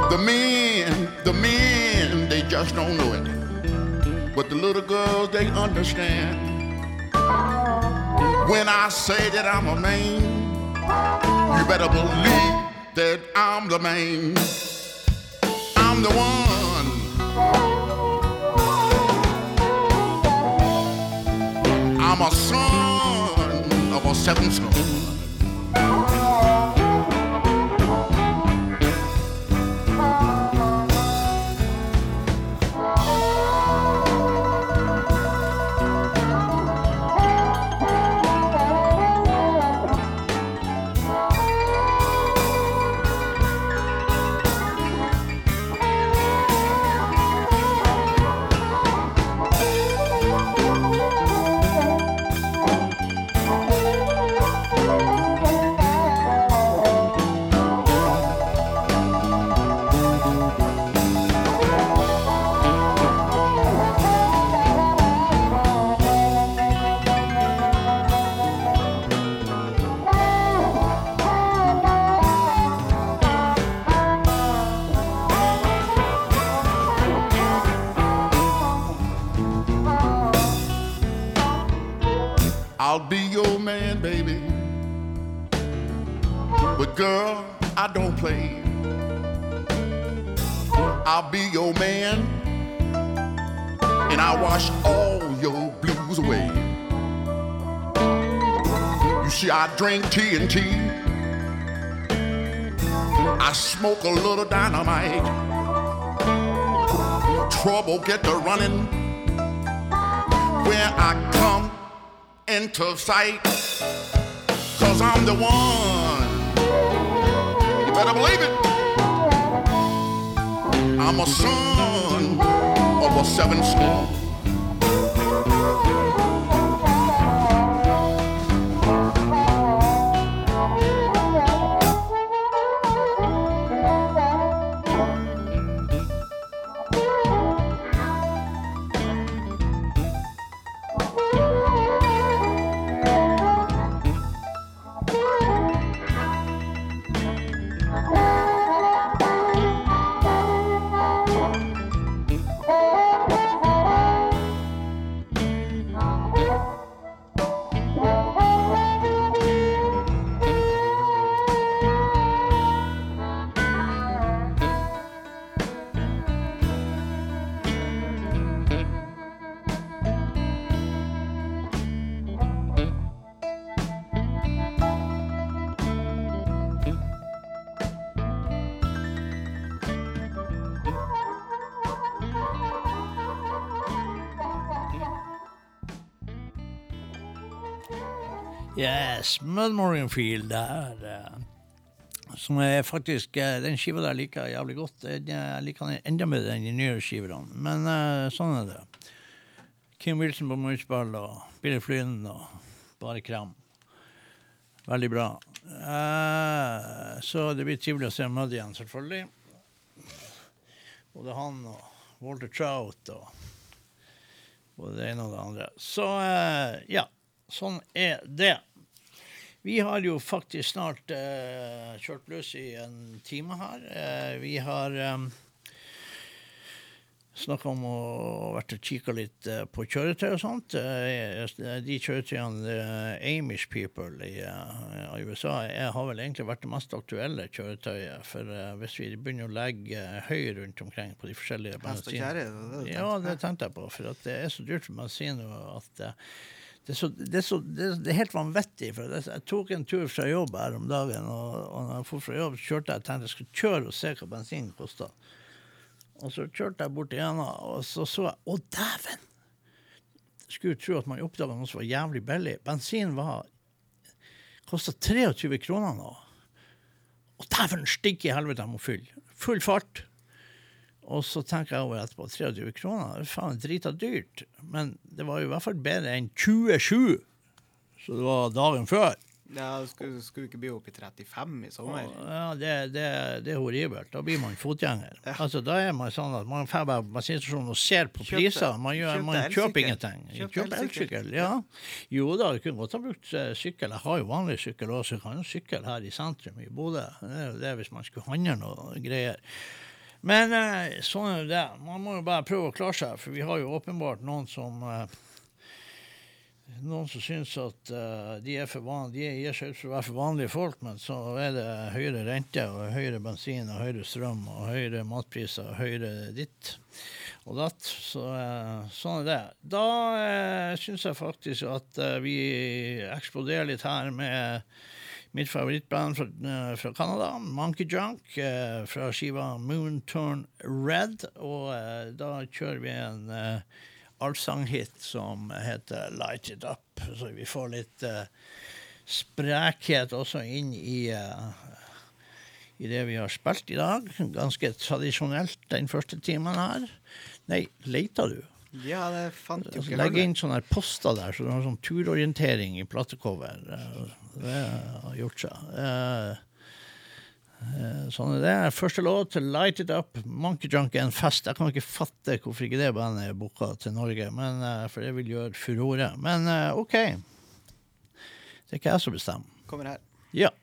the men, the men, they just don't know it. But the little girls, they understand. When I say that I'm a man, you better believe that I'm the man. I'm the one. I'm a son of a. I'll be your man, baby. But girl, I don't play. I'll be your man, and I wash all your blues away. You see, I drink TNT. And I smoke a little dynamite. Trouble get to running where I come into sight. Cause I'm the one. You better believe it. I'm a son of a seven son. Yes, Mudmorning der. eh, Som er faktisk eh, Den skiva der liker jeg jævlig godt. Eh, Jeg liker den enda bedre enn de nye skivene. Men sånn er det. Kim Wilson på munnspill og Billy Flynn og bare kram. Veldig bra. Så det blir trivelig å se Mudd igjen, selvfølgelig. Både han og Walter Trout og både det ene og det andre. Så ja, sånn er det. Vi har jo faktisk snart eh, kjørt løs i en time her. Eh, vi har um, snakka om å vært og kikka litt eh, på kjøretøy og sånt. Eh, de kjøretøyene eh, Amish people i, eh, i USA er, har vel egentlig vært det mest aktuelle kjøretøyet. For eh, hvis vi begynner å legge eh, høy rundt omkring på de forskjellige bensinene ja, det tenkte jeg på. For det er så dyrt for bensin at eh, det, er så, det, er så, det, er, helt vanvittig. For jeg tok en tur fra jobb her om dagen, og, og når jeg for fra jobb, kjørte jeg tenkte jeg skulle kjøre og se hva bensin kosta. Og så kjørte jeg bort igjen, og så så jeg Å, dæven! Skulle tro at man oppdaga noe som var jævlig billig. Bensin var kosta 23 kroner nå. Og dæven stikke i helvete, jeg må fylle. Full fart. Og så tenker jeg over etterpå 23 kroner, det er faen drita dyrt. Men det var jo i hvert fall bedre enn 27, så det var dagen før. Ja, skulle, du ikke bli opp i 35 i sommer. Ja, det, det, det er horribelt. Da blir man fotgjenger. Altså, da er man sånn at man drar på bensinstasjonen og ser på Kjøpte- priser. Man, gjør, man kjøper ingenting. Kjøper elsykkel. ja. Jo da, du kunne godt ha brukt eh, sykkel. Jeg har jo vanlig sykkel også, så jeg kan jo sykle her i sentrum i Bodø. Det er jo det hvis man skulle handle noe greier. Men eh, sånn er det. Man må jo bare prøve å klare seg, for vi har jo åpenbart noen som eh, noen som syns at eh, de, er for van, de gir seg ut for å være for vanlige folk, men så er det høyere rente og høyere bensin og høyere strøm og høyere matpriser og høyere ditt og datt. Så sånn er det. Da eh, syns jeg faktisk at vi eksploderer litt her med mitt favorittband fra, eh, fra Canada, Monkey Junk, eh, fra skiva Moon Turn Red. Og eh, da kjører vi en uh, allsanghit som heter Light It Up, så vi får litt eh, sprekhet også inn i eh, i det vi har spilt i dag. Ganske tradisjonelt den første timen her. Nei, leita du? Ja, det fant jo ikke Legg inn sånne poster der, så du har sånn turorientering i platecover. Det har gjort seg. Eh, eh, Sånn er det. Første låt Light It Up. Monkey Junk er en fest. Jeg kan ikke fatte hvorfor ikke det bandet er booka til Norge, men, eh, for det vil gjøre furore. Men OK. Det er ikke jeg som bestemmer. Kommer her. Ja.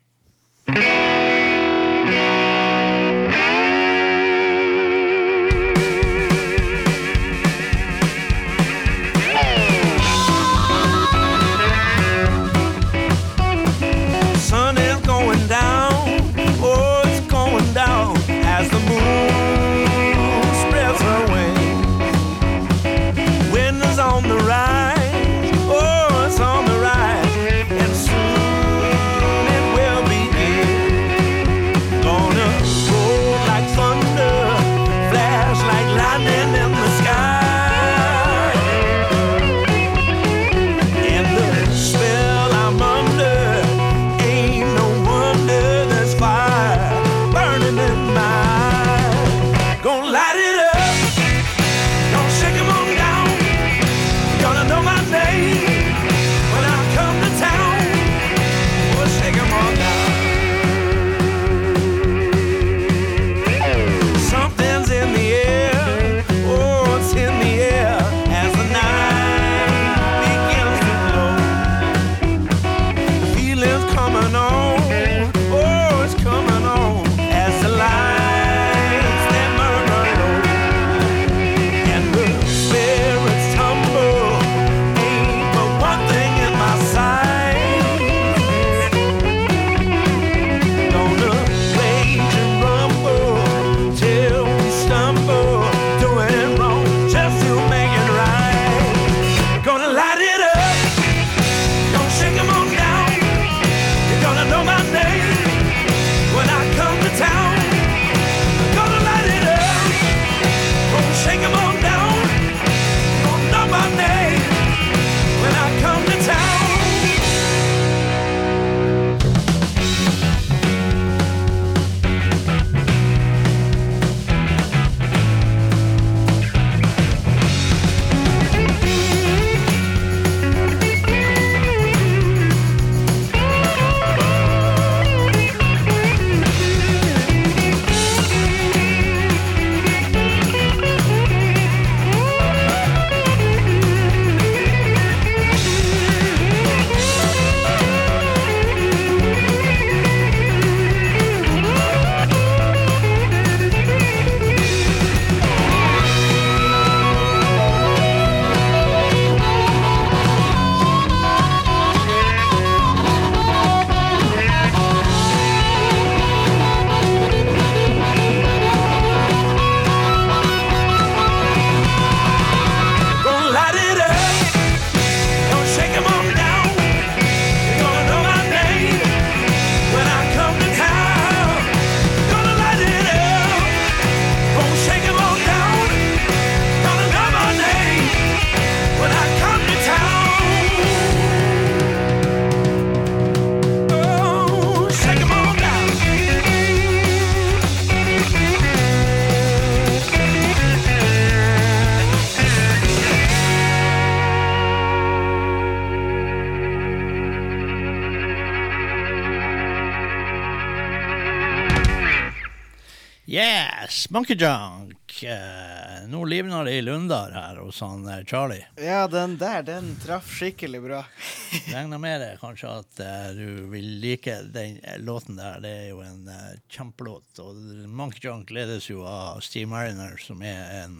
Monkey Junk. Eh, nå livner det i Lundar her hos han eh, Charlie. Ja, den der, den traff skikkelig bra. <laughs> Regner med det kanskje at eh, du vil like den låten der. Det er jo en kjempelåt. Og Monkey Junk ledes jo av Steve Mariner, som er en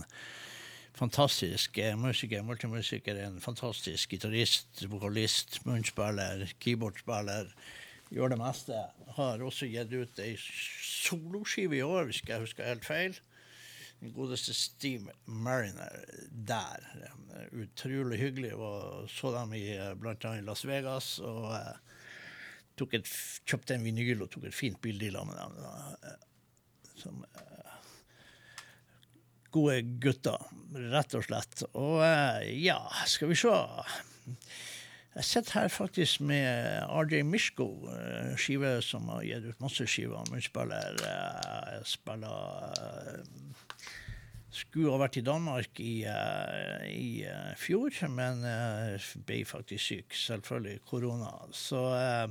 fantastisk musiker, multimusiker, en fantastisk gitarist, vokalist, munnspiller, keyboardspiller. Gjør det meste. Har også gitt ut ei soloskive i år, hvis jeg husker helt feil. Den godeste Steve Mariner der. Eh, Utrolig hyggelig. Og så dem i bl.a. annet i Las Vegas. Og eh, tok et, kjøpte en vinyl og tok et fint bilde i med dem. da, eh, Som eh, gode gutter, rett og slett. Og eh, ja, skal vi se. Jeg sitter her faktisk med RJ Mishko, eh, skive som har gitt ut masse skiver. Han spiller, Spiller eh, Skulle ha vært i Danmark i, eh, i eh, fjor, men eh, ble faktisk syk. Selvfølgelig korona. Så, eh,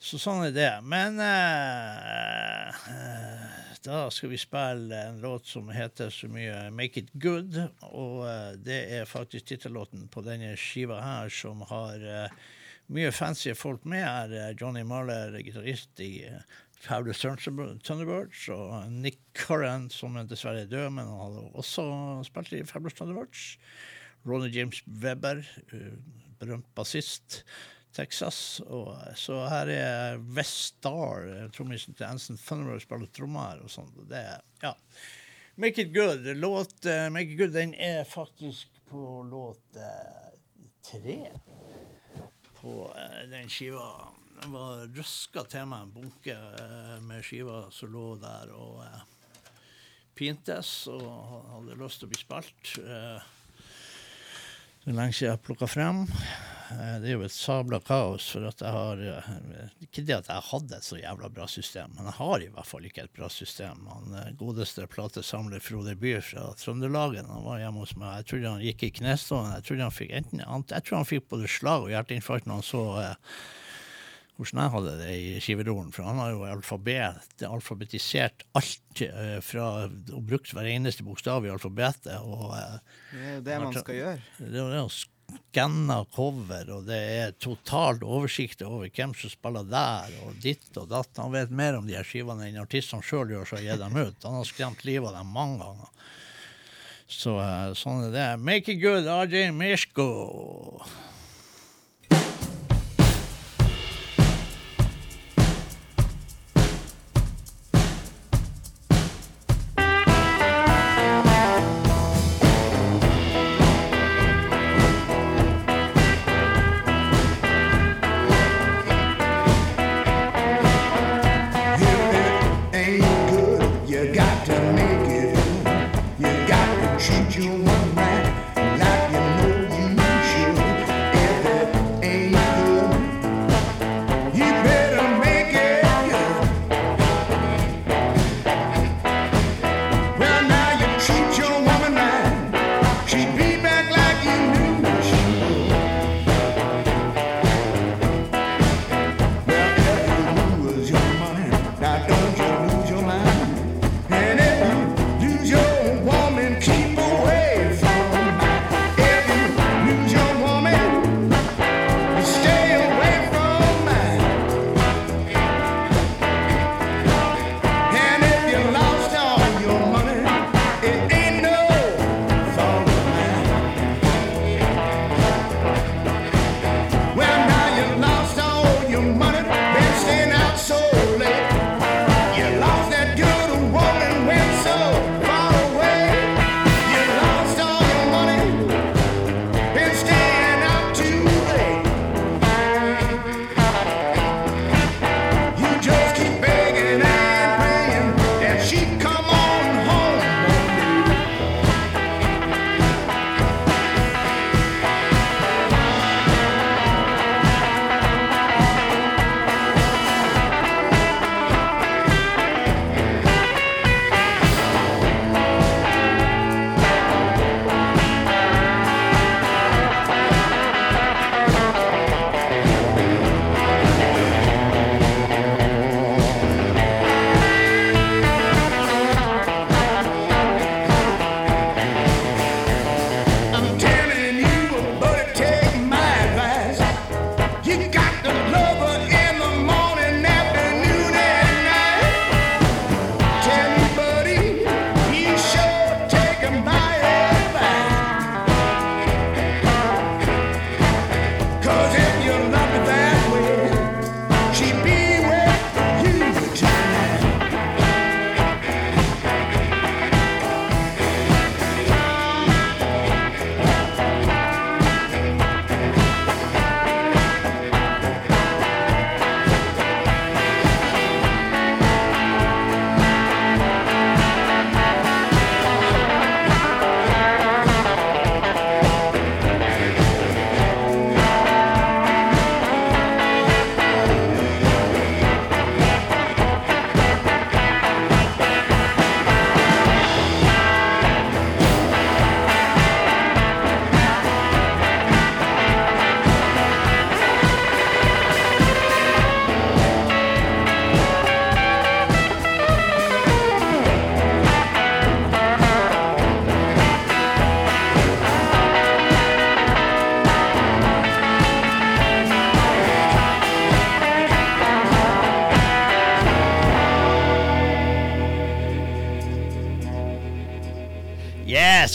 så sånn er det. Men eh, eh, da skal vi spille en låt som heter så mye 'Make It Good'. Og eh, det er faktisk tittellåten på denne skiva her, som har eh, mye fancy folk med her. Johnny Marler, gitarist i eh, Fabulous Thunderbirds, og Nick Curran, som er dessverre er død, men han hadde også spilt i Fabulous Thunderbirds. Ronny James Webber, eh, berømt bassist. Texas. Og, så her er West Star, eh, trommisen til Anson Funnerow, spiller trommer og sånn. Det er, ja. Make It Good. Låt uh, Make It Good, den er faktisk på låt uh, tre på uh, den skiva. Den var røska til meg en bunke eh, med skiver som lå der og eh, pintes og hadde lyst til å bli spilt. Eh, er lenge siden jeg har plukka frem. Eh, Det er jo et sabla kaos, for at jeg har eh, Ikke det at jeg hadde et så jævla bra system, men jeg har i hvert fall ikke et bra system. Han eh, godeste platesamler Frode By fra Trøndelagen, han var hjemme hos meg. Jeg trodde han gikk i knestående. Jeg trodde han fikk enten Jeg tror han fikk både slag og hjerteinfarkt når han så hvordan jeg hadde det i skiveroren, for han har jo alfabet, alfabetisert alt eh, fra og brukt hver eneste bokstav i alfabetet. og eh, Det er jo det man skal gjøre. det er det å skanne cover, og det er totalt oversikt over hvem som spiller der, og ditt og datt. Han vet mer om de her skivene enn artistene sjøl gjør, så har gitt dem ut. Han har skremt livet av dem mange ganger. Så eh, sånn er det. Make it good, RJ Mishko.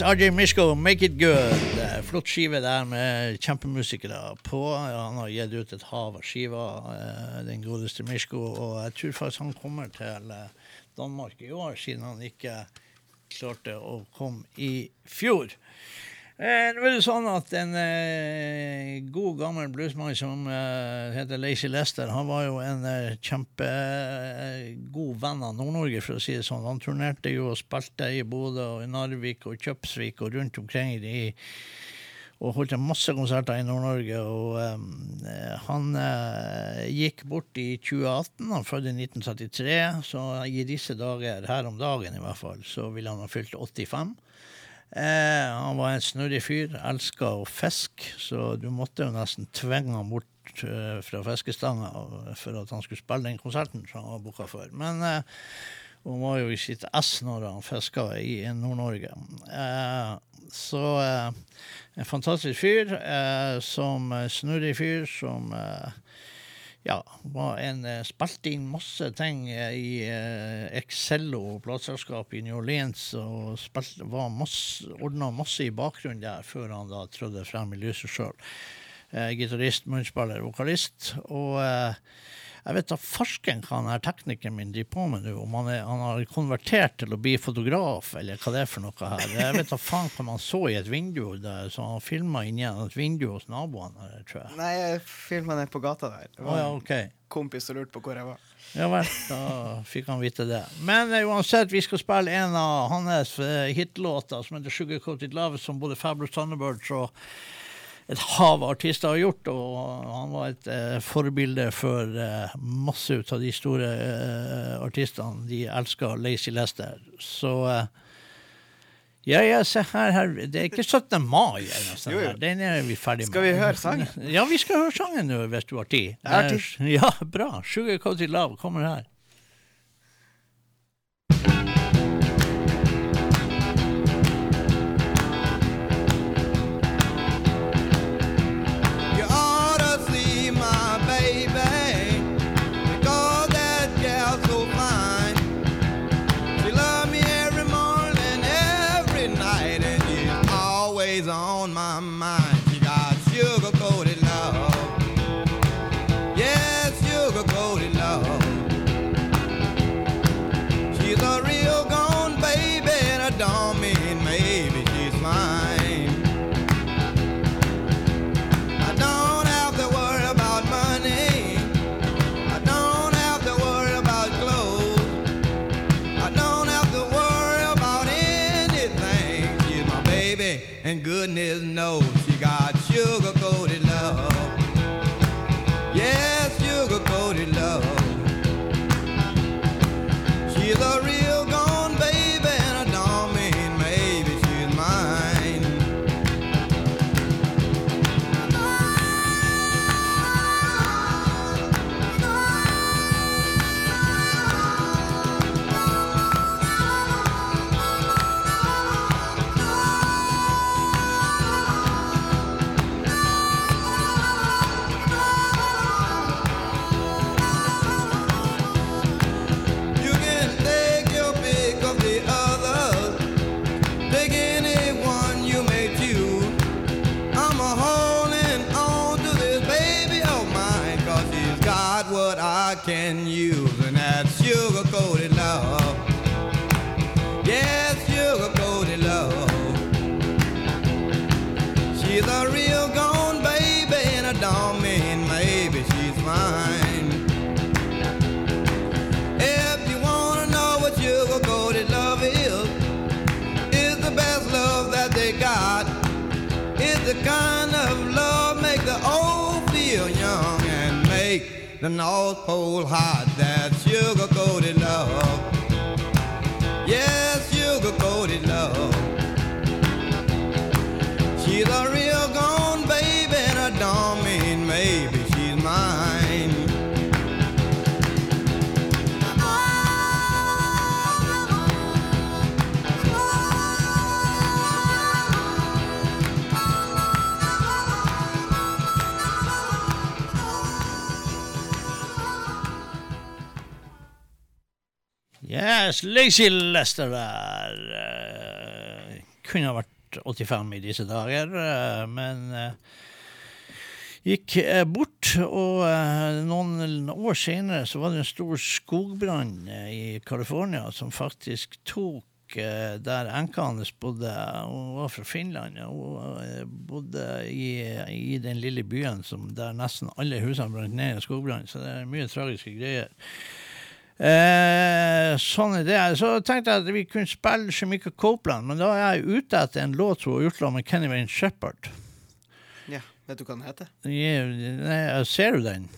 RJ Mishko, Make It Good. Eh, Flott skive der med kjempemusikere på. Han har gitt ut et hav av skiver, eh, den godeste Mishko. Og jeg tror faktisk han kommer til eh, Danmark i år, siden han ikke klarte å komme i fjor. Nå er det sånn at En god, gammel bluesmann som uh, heter Lacey Lester, han var jo en uh, kjempegod venn av Nord-Norge, for å si det sånn. Han turnerte jo og spilte i Bodø og i Narvik og Kjøpsvik og rundt omkring i og holdt masse konserter i Nord-Norge. Og um, han uh, gikk bort i 2018. Han fødte i 1973, så i disse dager, her om dagen i hvert fall, så ville han ha fylt 85. Eh, han var en snurrig fyr, elska å fiske, så du måtte jo nesten tvinge han bort eh, fra fiskestanga for at han skulle spille den konserten som han var booka for. Men eh, han var jo i sitt ess når han fiska i Nord-Norge. Eh, så eh, en fantastisk fyr, eh, som eh, snurrig fyr, som eh, ja, var en, eh, spilte inn masse ting eh, i eh, Excello plateselskap i New Orleans, og spilte, masse, ordna masse i bakgrunnen der før han da trådte frem i lyset sjøl. Eh, Gitarist, munnspiller, vokalist. Og eh, jeg vet da farsken hva han her teknikeren min driver på med nå, om han, er, han har konvertert til å bli fotograf, eller hva det er for noe her. Jeg vet da faen hva man så i et vindu, der, så han filma inni et vindu hos naboene, her, tror jeg. Nei, jeg filma ned på gata der. Det var var ja, en kompis som lurte på hvor jeg var. Ja vel, da fikk han vite det. Men uh, uansett, vi skal spille en av hans uh, hitlåter som heter 'Sugarcoated Love', som både Fabulous Thunderbirds og et hav av artister har gjort. Og han var et eh, forbilde for eh, masse ut av de store eh, artistene. De elska Lazy Lester. Så eh, ja, ja, se her, her. Det er ikke 17. mai eller. Den er vi ferdig med. Skal vi høre sangen? Ja, vi skal høre sangen nå, hvis du har tid. Jeg har tid. Ja, bra. Sugarcoated Love kommer her. Goodness knows and that's the North Pole hot. that sugar coated love. Lazy Lester der. Eh, kunne ha vært 85 i disse dager, eh, men eh, gikk bort. Og noen år senere så var det en stor skogbrann i California som faktisk tok der enka hans bodde. Hun var fra Finland. Hun bodde i, i den lille byen som der nesten alle husene brant ned i skogbrann. Så det er mye tragiske greier. Eh, sånn er det. Så tenkte jeg at vi kunne spille Shemika Copeland, men da er jeg ute etter en låt hun har gjort sammen med Kenny Wayne Shepherd. Ja, Vet du hva den heter? Ja, Ser du den?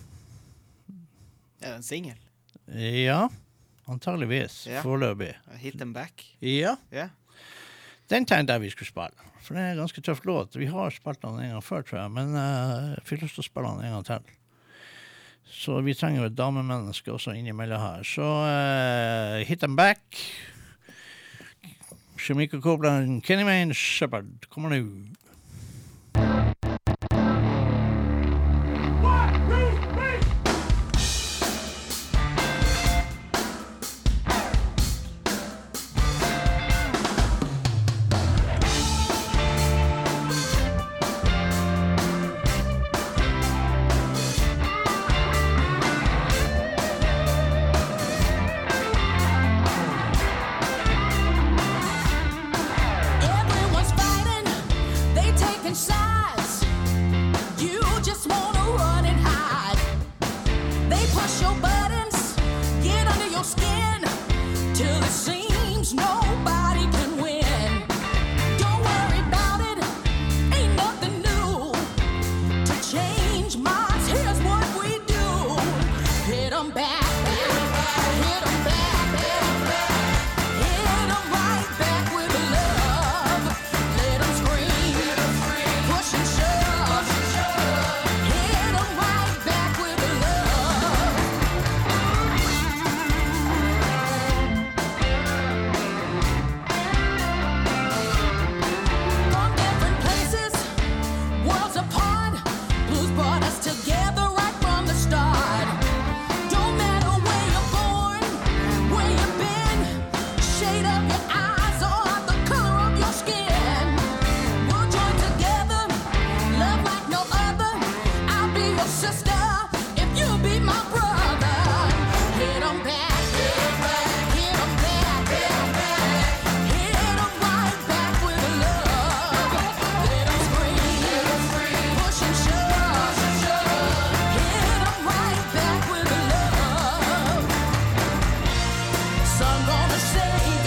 Er det en singel? Ja, antageligvis. Ja. Foreløpig. Hit them back? Ja, Ja. den tenkte jeg vi skulle spille. For det er en ganske tøff låt. Vi har spilt den en gang før, tror jeg, men uh, jeg fikk lyst til å spille den en gang til. Så vi trenger jo et damemenneske også innimellom her. Så uh, hit them back. Shamika Copeland, Kenny Maine Shepherd kommer nå. Say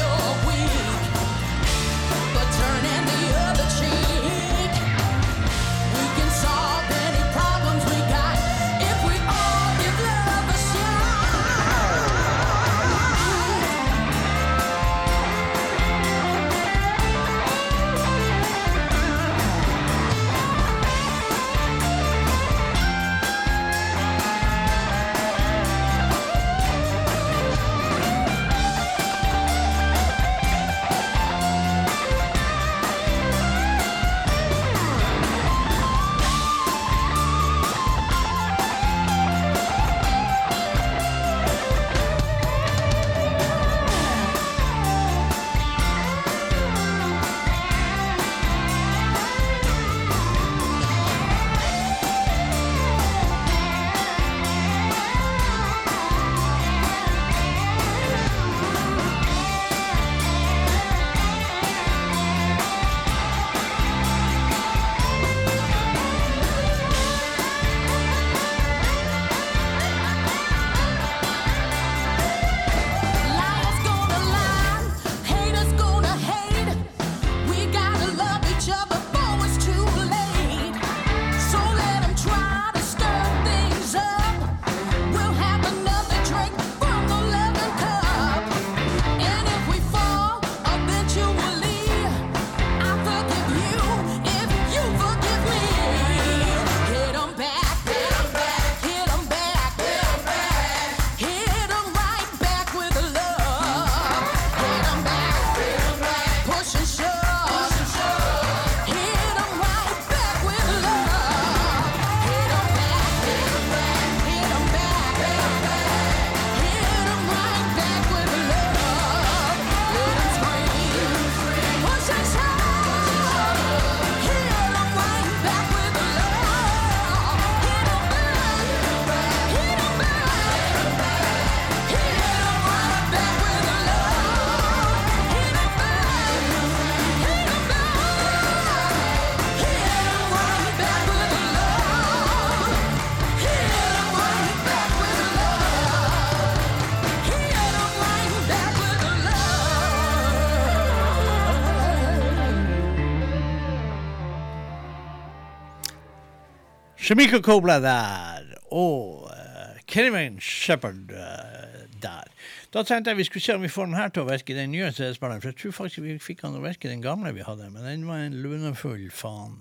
Shamika Kobla der, og uh, Kevin Shepherd uh, der. Da tenkte jeg vi skulle se om vi får den her til å virke, den nye CD-spilleren. For jeg tror faktisk vi fikk han å virke den gamle vi hadde, men den var en lunefull faen.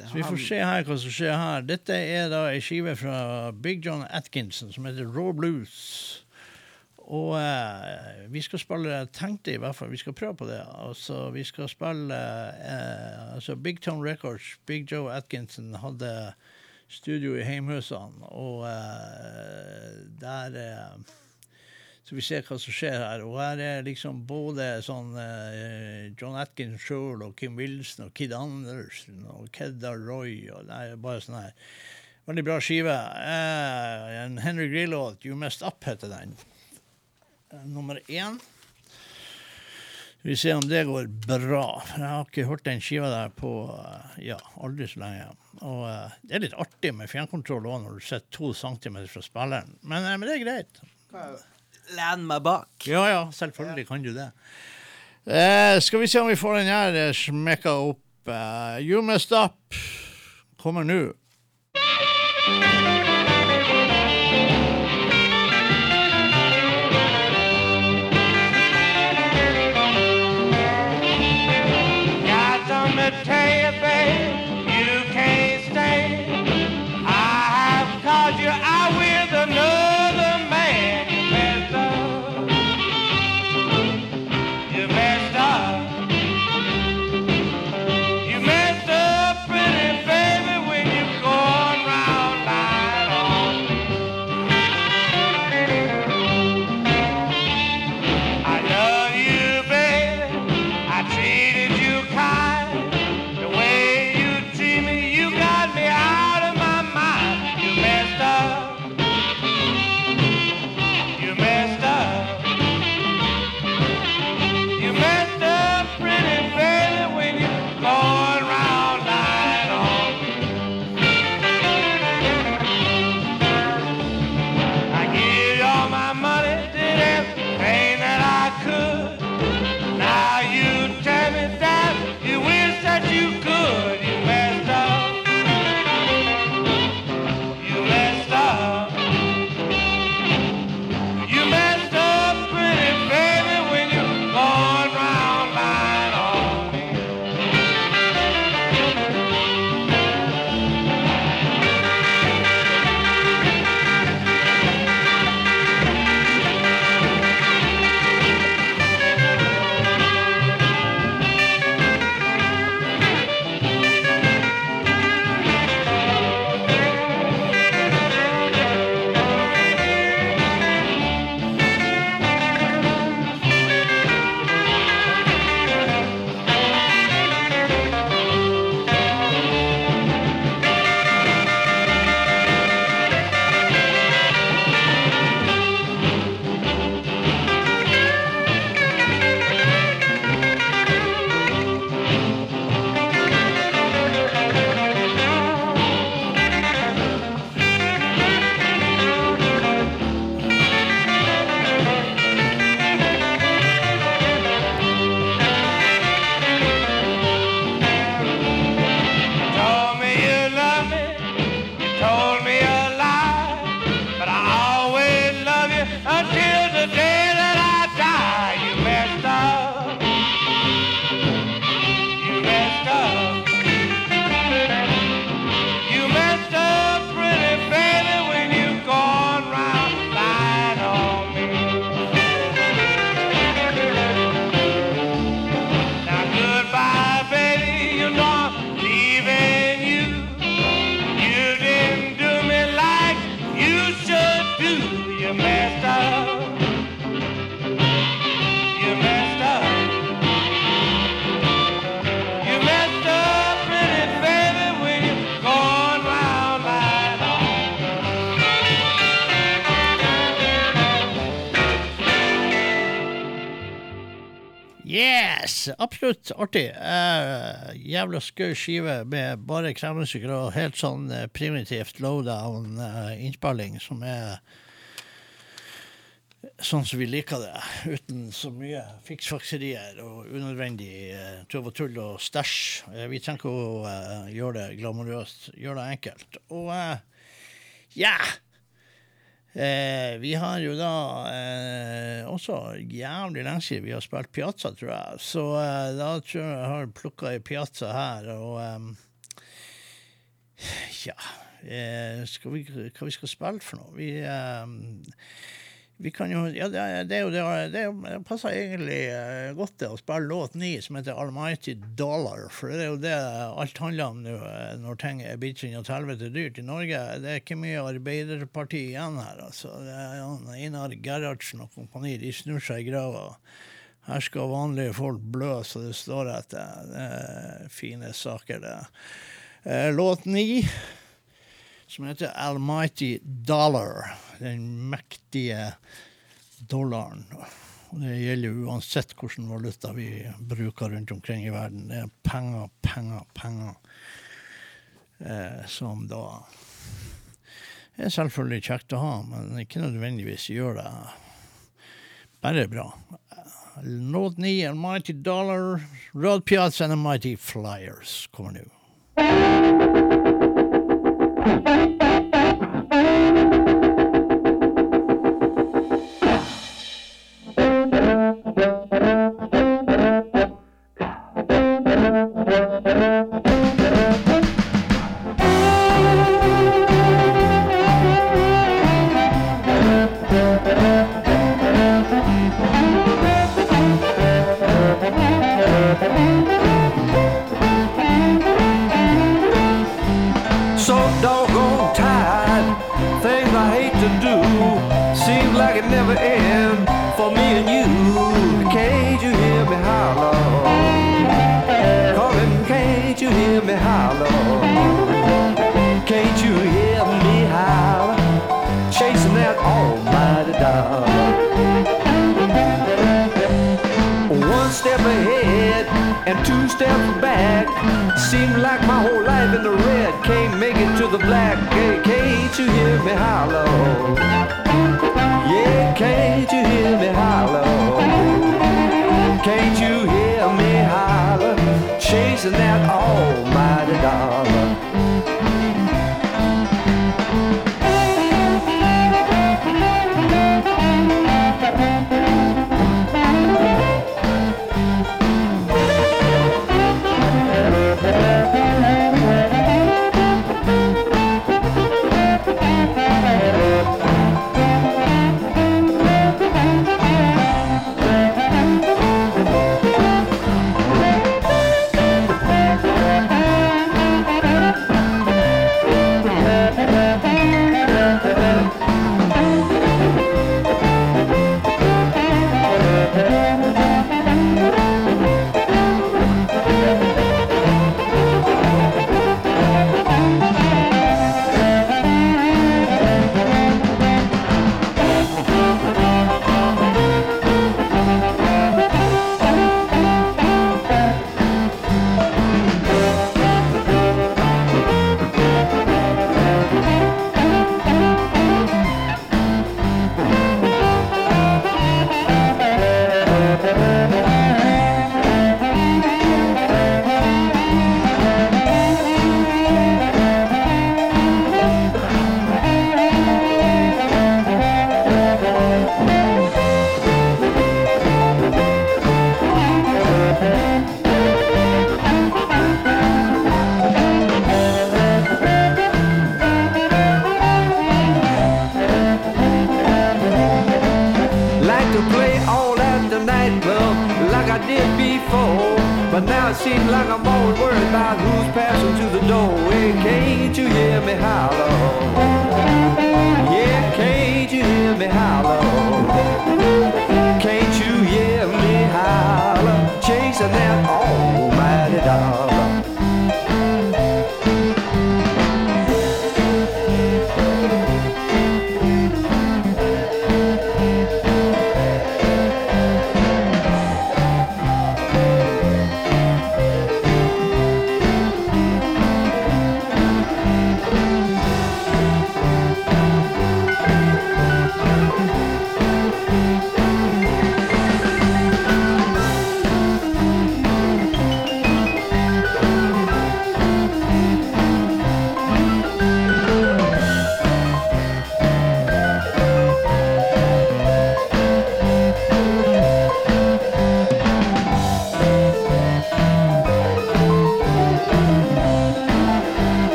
Så vi får se her hva som skjer her. Dette er da ei skive fra Big John Atkinson som heter Raw Blues. Og eh, vi skal spille tenkte i hvert fall vi skal prøve på det. Altså, vi skal spille eh, altså Big Tone Records. Big Joe Atkinson hadde studio i heimhusene, og eh, der eh, Så vi ser hva som skjer her. Og her er liksom både sånn eh, John Atkins sjøl og Kim Wilson og Kid Anderson og Kedda Roy og det er bare sånn her Veldig bra skive. Eh, en Henry Grillo, You Messed Up, heter den nummer én. Vi ser om det går bra. Jeg har ikke hørt den skiva der på eh, ja, aldri så lenge. Og uh, det er litt artig med fjernkontroll òg når du sitter to centimeter fra spilleren. Men, uh, men det er greit. Len meg bak. Ja ja, selvfølgelig kan du det. Uh, skal vi se om vi får den her smekka opp. You Messed Up kommer nå. Absolutt artig. Eh, jævla skøy skive med bare kremmusikere og helt sånn eh, primitivt lowdown eh, som er sånn som vi liker det, uten så mye fiksfakserier og unødvendig eh, tøv og tull og stæsj. Eh, vi trenger ikke å eh, gjøre det glamorøst, gjøre det enkelt. Og eh, ja eh, Vi har jo da eh, også jævlig lenge siden vi har spilt Piazza, tror jeg. Så eh, da tror jeg jeg har plukka ei Piazza her, og eh, ja eh, skal vi, Hva vi skal spille for noe? Vi eh, vi kan jo, ja, det, det det, det, er passer egentlig eh, godt det å spille låt ni som heter Almighty Dollar, for det er jo det alt handler om nå eh, når ting er blitt sånn at helvete dyrt i Norge. Det er ikke mye Arbeiderparti igjen her, altså. Det Einar Gerhardsen og kompani, de snur seg i grava. Her skal vanlige folk blø så det står etter. Det er fine saker, det. Eh, Låt ni som heter Almighty Dollar. Den mektige dollaren. Og det gjelder uansett hvilken valuta vi bruker rundt omkring i verden. Det er penger, penger, penger. Eh, som da er selvfølgelig kjekt å ha, men ikke nødvendigvis gjør det bare bra. Låt 9, Almighty Dollar, Rod Piazza and Mighty Flyers kommer nå. Seems like my whole life in the red. Can't make it to the black. Hey, can't you hear me holler? Yeah, can't you hear me holler? Can't you hear me holler? Chasing that almighty dollar.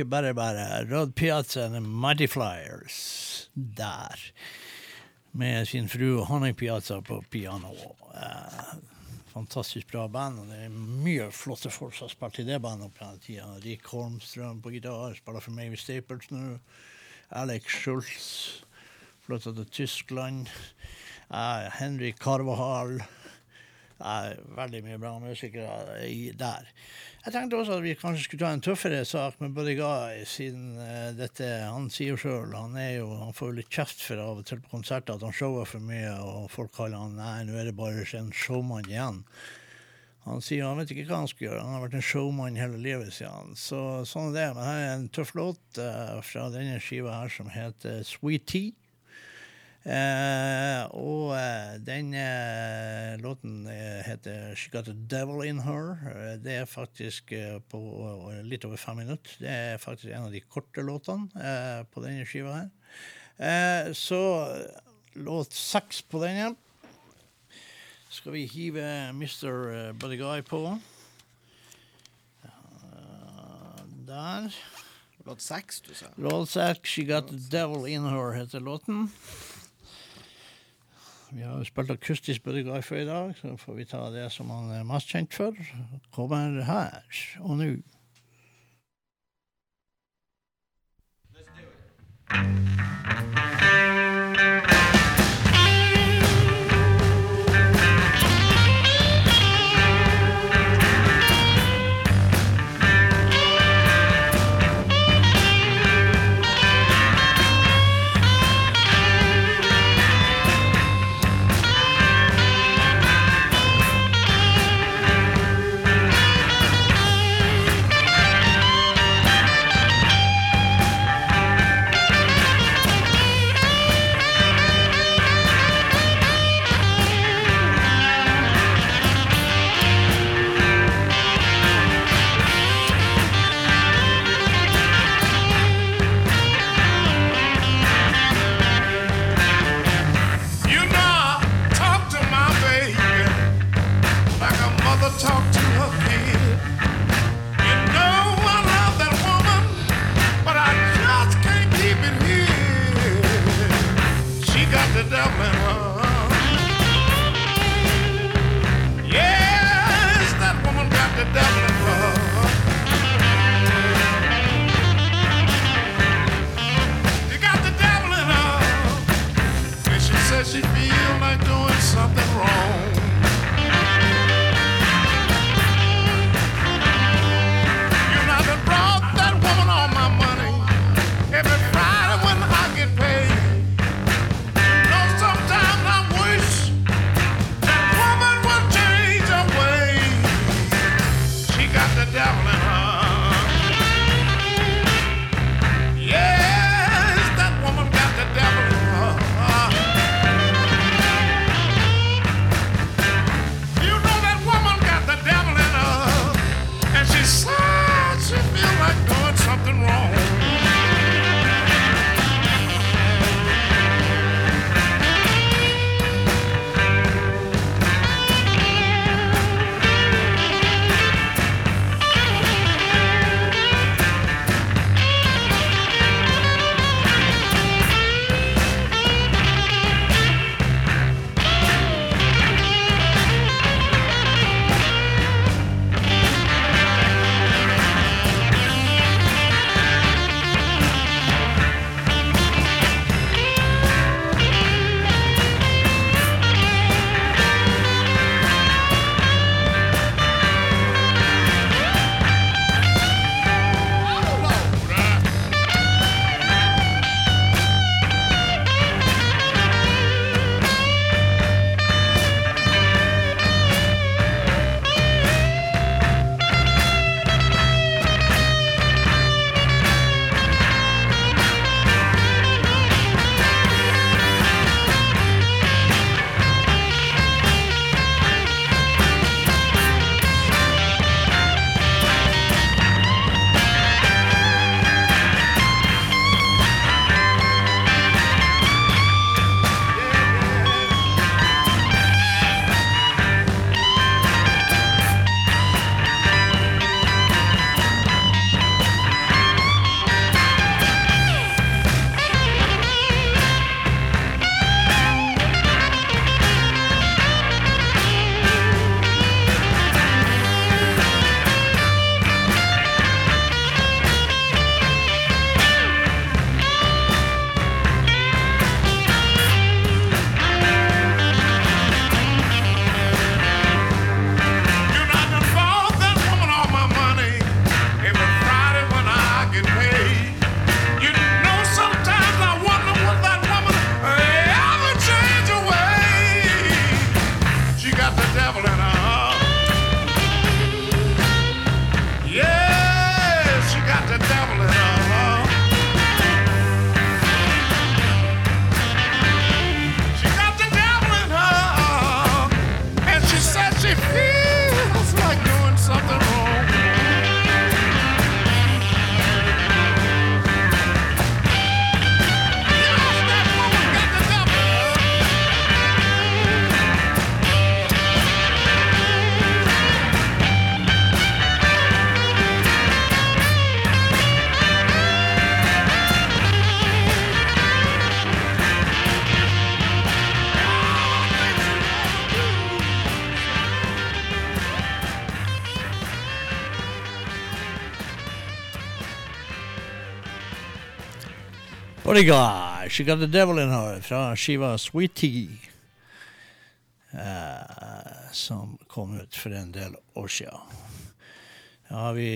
Er ikke bare bare. Rod Piazza and the Mighty Flyers der. Med sin fru Honey Piazza på piano. Eh, fantastisk bra band. og Det er mye flotte folk som har spilt i det bandet opp gjennom tida. Rick Holmstrøm på gitar, spiller for Mavis Staples nå. Alex Schultz flytta til Tyskland. Eh, Henrik Carvahal. Eh, veldig mye bra musikere der. Jeg tenkte også at vi kanskje skulle ta en tøffere sak med Buddy Guy, siden uh, dette Han sier sjøl han, er jo- han får jo litt kjeft for av og til på konserter at han shower for mye, og folk kaller han nei, nå er det bare en showman igjen. Han sier han vet ikke hva han skal gjøre. Han har vært en showman hele livet, sier han. Så sånn er det. Men her er en tøff låt uh, fra denne skiva her som heter Sweet Tea. Eh, og eh, den eh, låten eh, heter She Got a Devil In Her. Eh, det er faktisk på litt over fem minutter. Det er faktisk en av de korte låtene eh, på denne skiva her. Eh, så låt seks på denne skal vi hive Mr. Buddy Guy på. Der. Låt seks, du sa. Låt seks, She Got the Devil In Her, heter låten. Vi har spilt akustisk før i dag, så får vi ta det som han er mest kjent for. Kommer her og nå. Thank Got? She got the devil in her fra skiva Sweet Tea. eh, som kom ut for en del år siden. Ja, har vi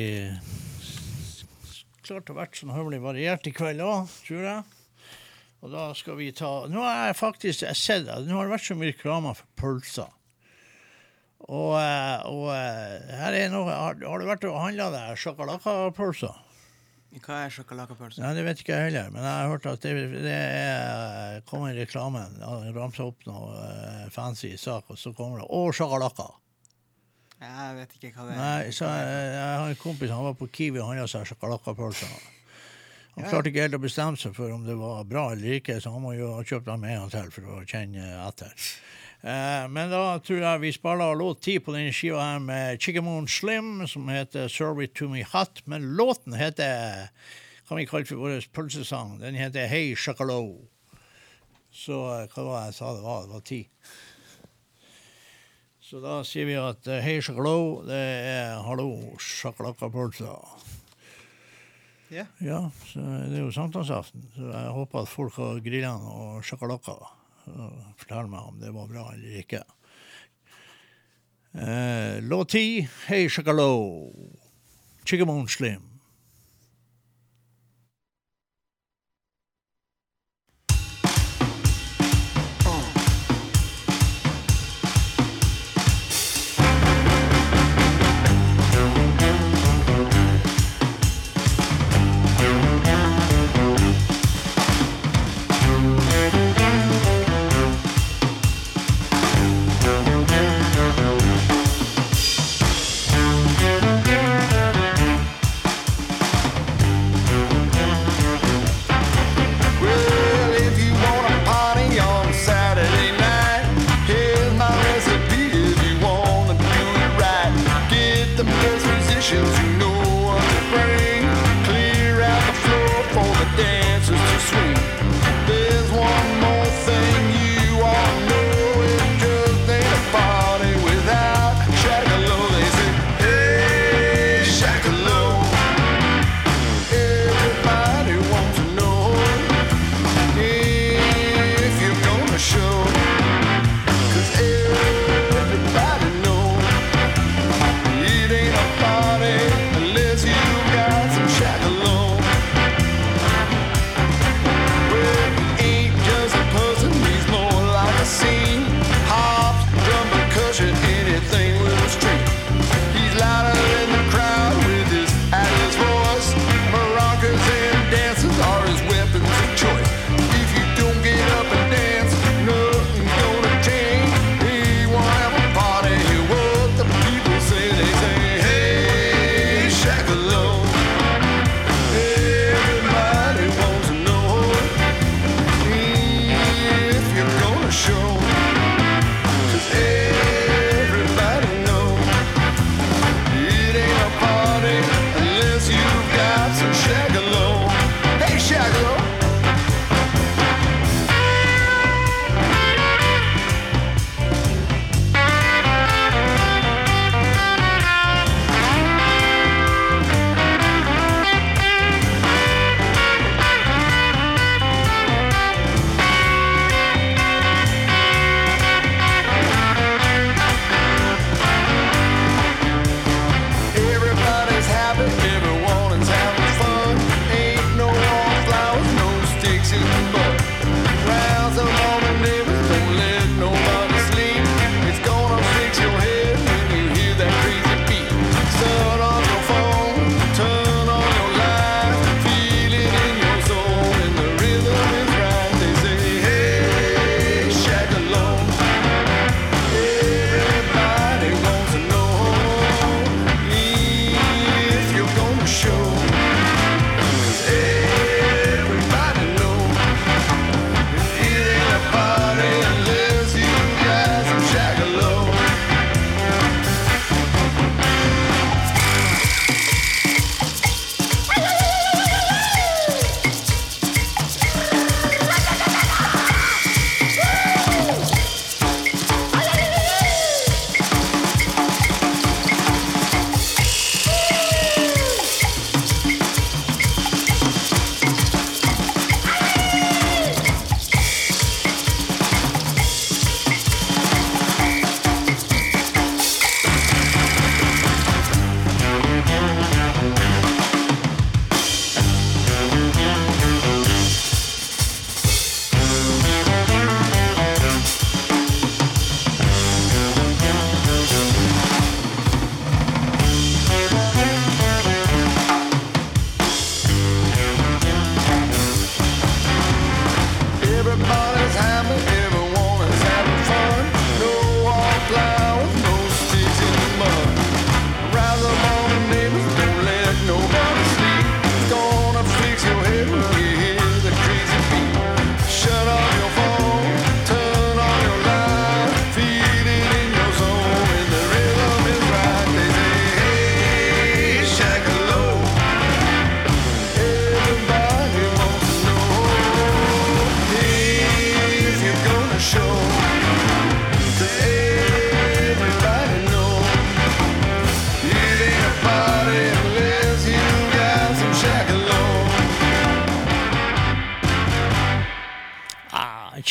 klart å vært sånn høvelig variert i kveld òg, tror jeg. Og da skal vi ta Nå har jeg faktisk jeg sett nå har det vært så mye reklame for pølser. Og, eh, og eh, her er noe Har, har du vært og handla deg sjokoladepølser? Hva er sjokoladepølse? Nei, det vet ikke jeg heller, men jeg har hørt at det, det er, kommer i reklamen. Han ramser opp noe eh, fancy sak, og så kommer det 'Å, sjakalakka'. Jeg vet ikke hva det er. Nei, så jeg, jeg har en kompis han var på Kiwi og handla seg sjokoladepølser. Han klarte ikke helt å bestemme seg for om det var bra eller ikke, så han må jo ha kjøpt dem en gang til for å kjenne etter. Eh, men da tror jeg vi spiller låt ti på denne skiva her med Chickamoon Slim, som heter 'Serve It To Me Hot'. Men låten heter kan vi kalle for vår pølsesang. Den heter 'Hey Chocolate'. Så eh, hva var det jeg sa det var? Det var ti. Så da sier vi at Hey hei, sjokolade, det er hallo, sjakalakkapølsa'. Yeah. Ja, så det er jo sankthansaften, så jeg håper at folk har grillene og sjokolader. Og Fortell meg om det var bra eller ikke. Eh, Låt ti, hei, shakalo, Chicken Slim.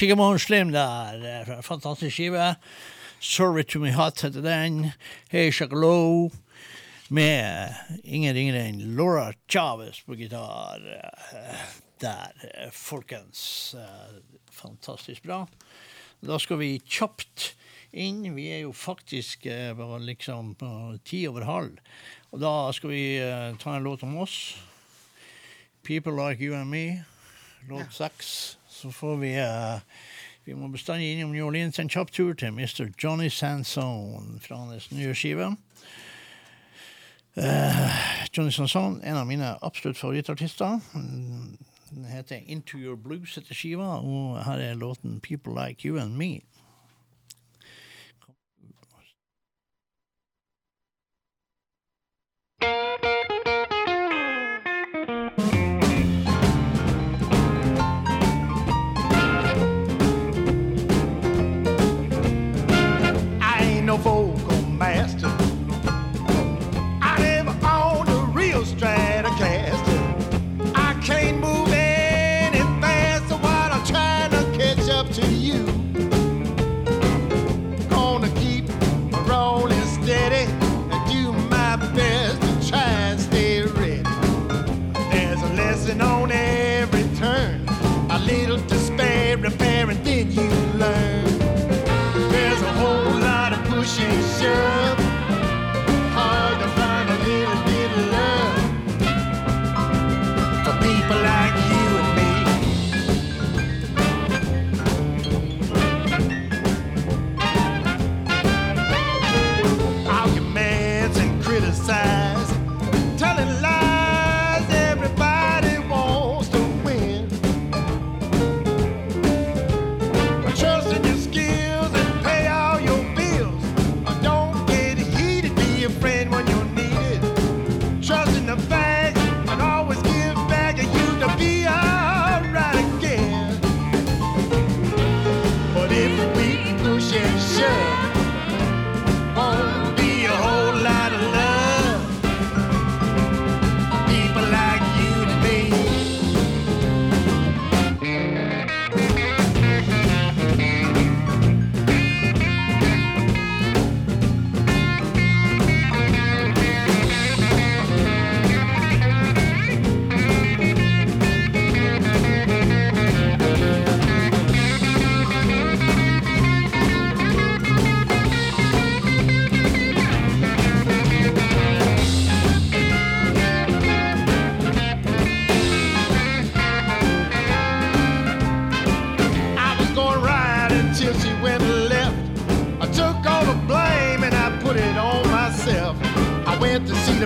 Chigamon Slim der. en Fantastisk skive. Sorry to me hot heter den. Hey Shakalo. Med ingen ringere enn Laura Chavez på gitar. eh, Der, eh, folkens. Eh, Fantastisk bra. Da skal vi kjapt inn. Vi er jo faktisk eh, liksom på ti over halv. Og da skal vi eh, ta en låt om oss. People Like You and Me, låt seks. Så får vi uh, Vi må bestandig innom New Orleans en kjapp tur til Mr. Johnny Sansone fra hans nye skive. Uh, Johnny Sansone, en av mine absolutt favorittartister. Den heter Into Your Blues etter skiva, og her er låten People Like You and Me.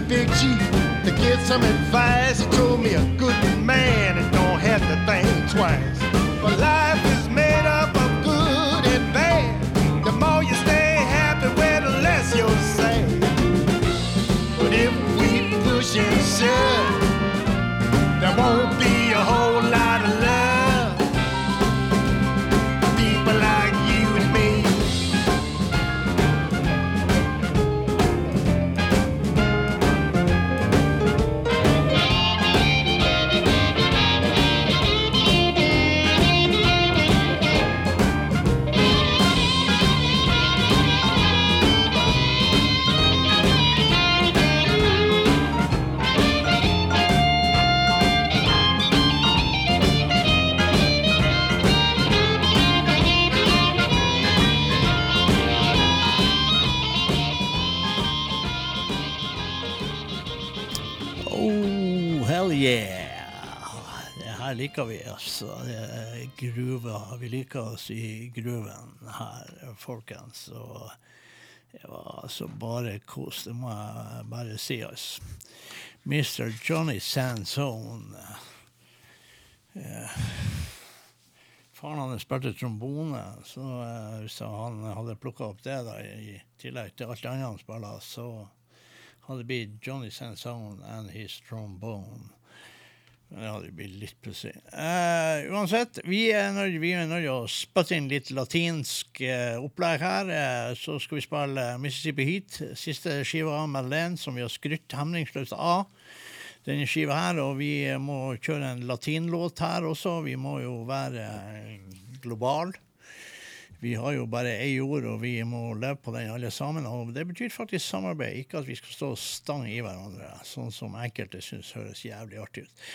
Big chief to get some advice. He told me a good man and don't have to think twice. Liker vi, altså. Er Gruva. Vi liker oss i gruven her, folkens. Og det var altså bare kos, det må jeg bare si, oss. Mr. Johnny Sansone. Eh, Faren hans spilte trombone, så eh, hvis han hadde plukka opp det, da, i tillegg til alt andre han spiller, så hadde det blitt Johnny Sansone and his trombone. Men Det blir litt pussig. Uh, uansett, vi er nødt til å spytte inn litt latinsk uh, opplegg her. Uh, så skal vi spille Mississippi Heat, siste skiva av Madeleine, som vi har skrytt hemningsløst av. Denne skiva her, og vi må kjøre en latinlåt her også. Vi må jo være global. Vi har jo bare ei jord, og vi må leve på den alle sammen. Og det betyr faktisk samarbeid, ikke at vi skal stå og stange i hverandre, sånn som enkelte syns høres jævlig artig ut.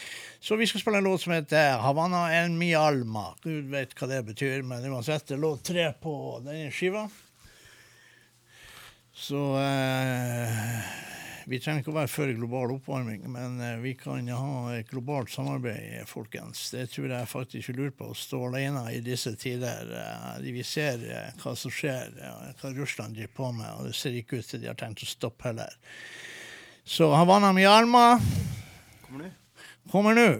Så vi skal spille en låt som heter Havana en mi alma. Gud vet hva det betyr, men uansett, det lå tre på denne skiva. Så eh, vi trenger ikke å være for global oppvarming, men eh, vi kan ha et globalt samarbeid, folkens. Det tror jeg faktisk ikke lurer på. Å stå alene i disse tider. Eh, vi ser eh, hva som skjer, hva Russland driver på med, og det ser ikke ut til de har tenkt å stoppe heller. Så Havanna Mjalma kommer nå.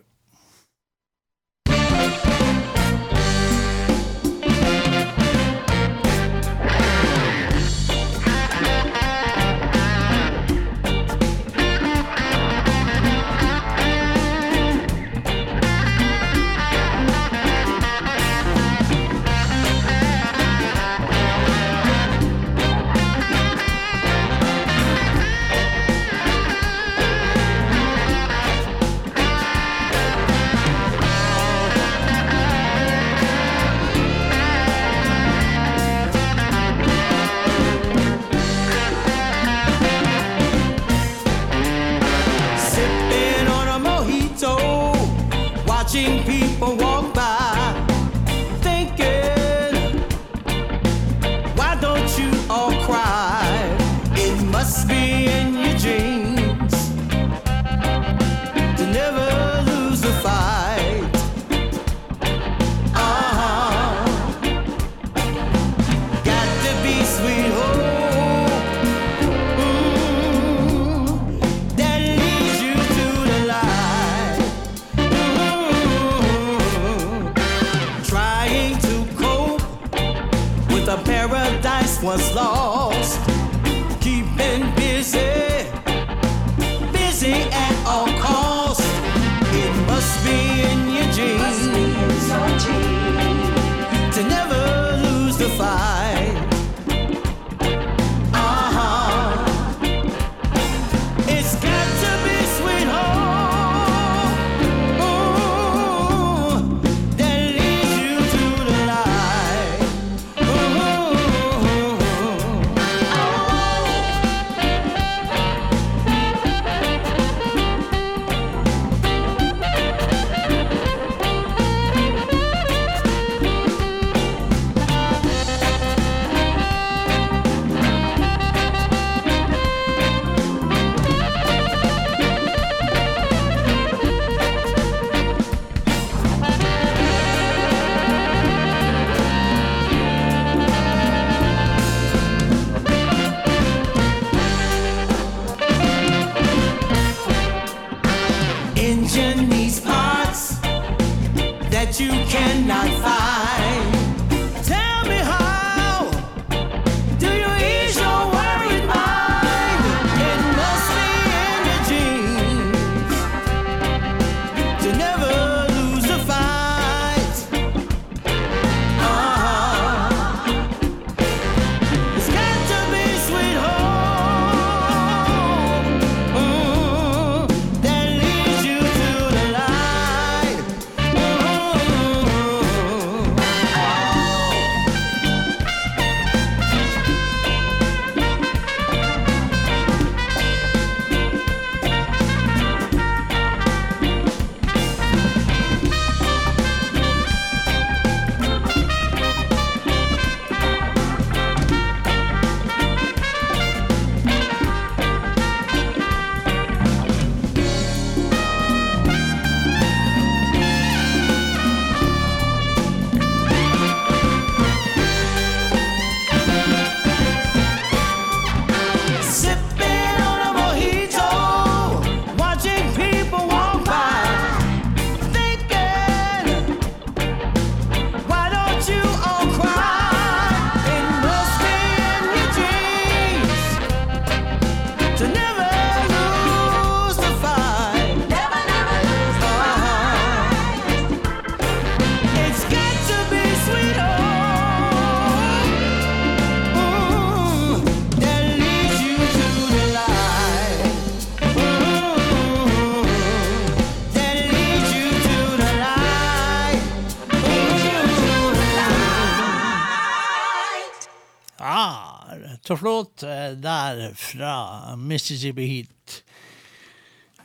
Flåt eh, der fra Mississippi Heat.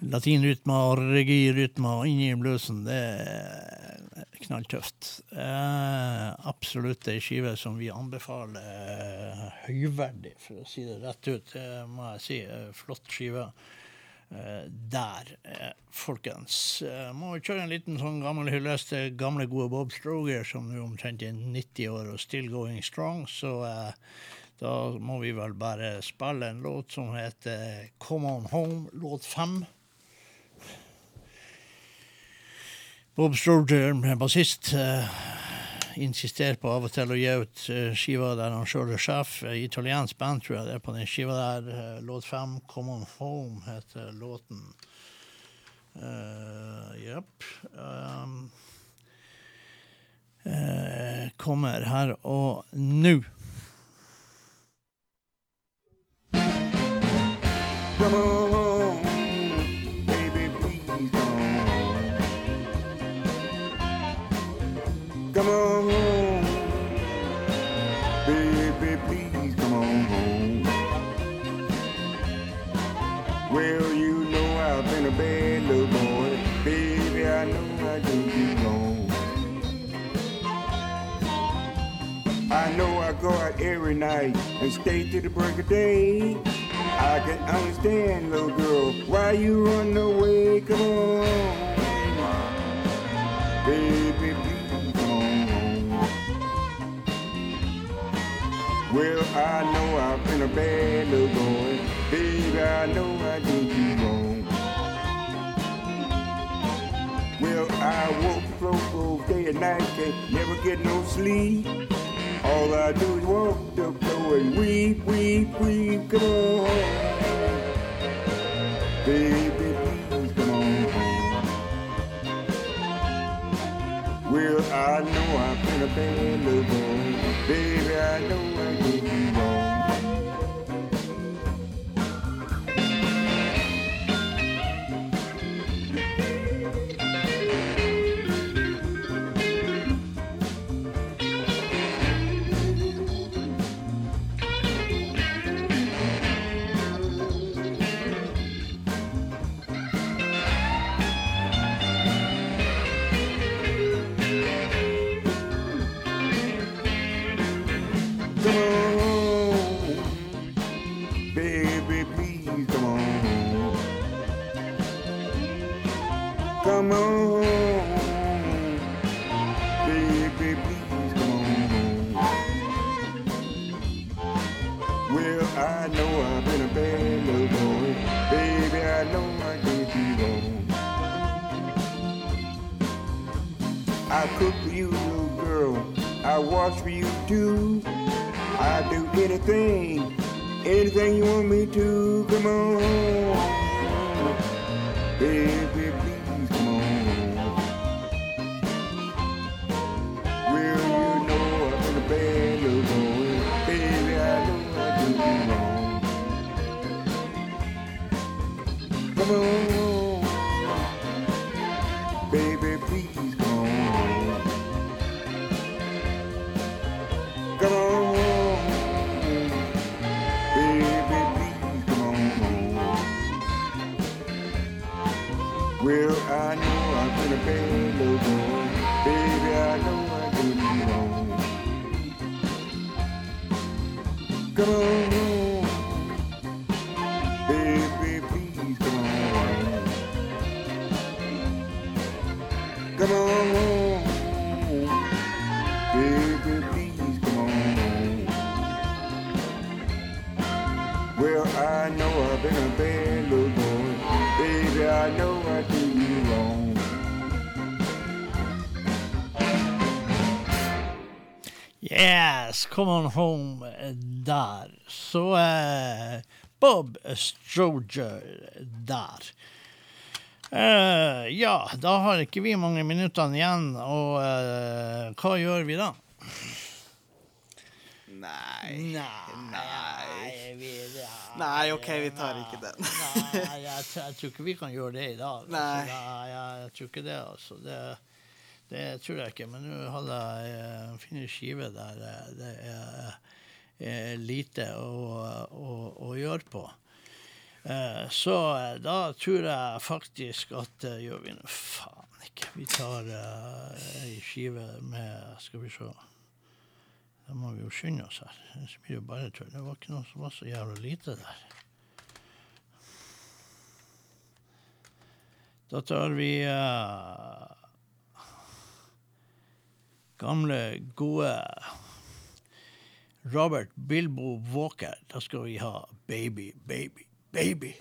Latinrytme og reggae-rytme og inn i bluesen, det er knalltøft. Eh, absolutt ei skive som vi anbefaler høyverdig, for å si det rett ut. Det må jeg si. Flott skive. Eh, der, eh, folkens. Må vi kjøre en liten sånn gammel hyllest til gamle, gode Bob Stroger, som nå omtrent er 90 år og still going strong. Så eh, da må vi vel bare spille en låt som heter Come On Home, låt fem. Bob Stroger, bassist, eh, insisterer på av og til å gi ut eh, skiva der han sjøl er sjef. Eh, Italiensk band, tror jeg det er på den skiva der. Låt fem, Come On Home, heter låten. Jepp. Um, uh, kommer her og nå. Come on home eh, der. Så eh, Bob Stroger der. Eh, ja, da har ikke vi mange minuttene igjen, og eh, hva gjør vi da? Nei. Nei, vi, ja, Nei, OK, vi tar ikke den. Nei, jeg, jeg tror ikke vi kan gjøre det i dag. Altså, Nei. Nei, jeg, jeg tror ikke det, altså. Det, det tror jeg ikke. Men nå hadde jeg eh, funnet skive der eh, det er er lite å, å, å gjøre på. Eh, så eh, da tror jeg faktisk at eh, gjør vi nå faen ikke. Vi tar eh, ei skive med Skal vi se. Da må vi jo skynde oss her. Det blir jo bare tull. Det var ikke noe som var så jævla lite der. Da tar vi eh, gamle, gode Robert Bilbo Walker. Da skal vi ha Baby, Baby, Baby.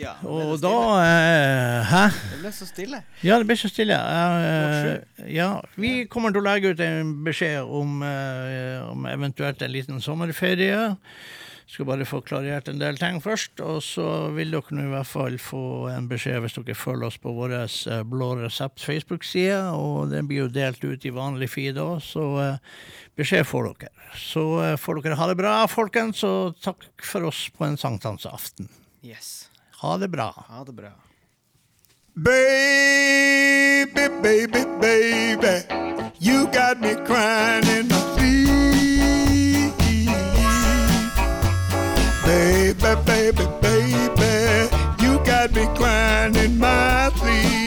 Ja, Og da eh, Hæ? Det ble så stille. Ja, det ble så stille. Eh, ja, vi kommer til å legge ut en beskjed om, eh, om eventuelt en liten sommerferie. Skal bare få klarert en del ting først, og så vil dere nå i hvert fall få en beskjed hvis dere følger oss på vår eh, Blå resept Facebook-side, og den blir jo delt ut i vanlig feed òg, så eh, beskjed får dere. Så eh, får dere ha det bra, folkens, og takk for oss på en sankthansaften. Yes. Ha det bra. Ha det bra. Baby, baby, baby, you got me crying in my sleep. Baby, baby, baby, you got me crying in my sleep.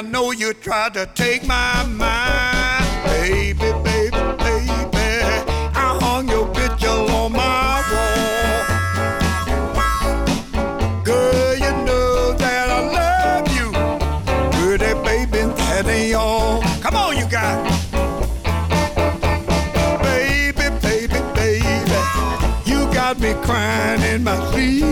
I know, you tried to take my mind. Baby, baby, baby, I hung your picture on my wall. Girl, you know that I love you. Pretty baby, that ain't all. Come on, you guys. Baby, baby, baby, you got me crying in my sleep.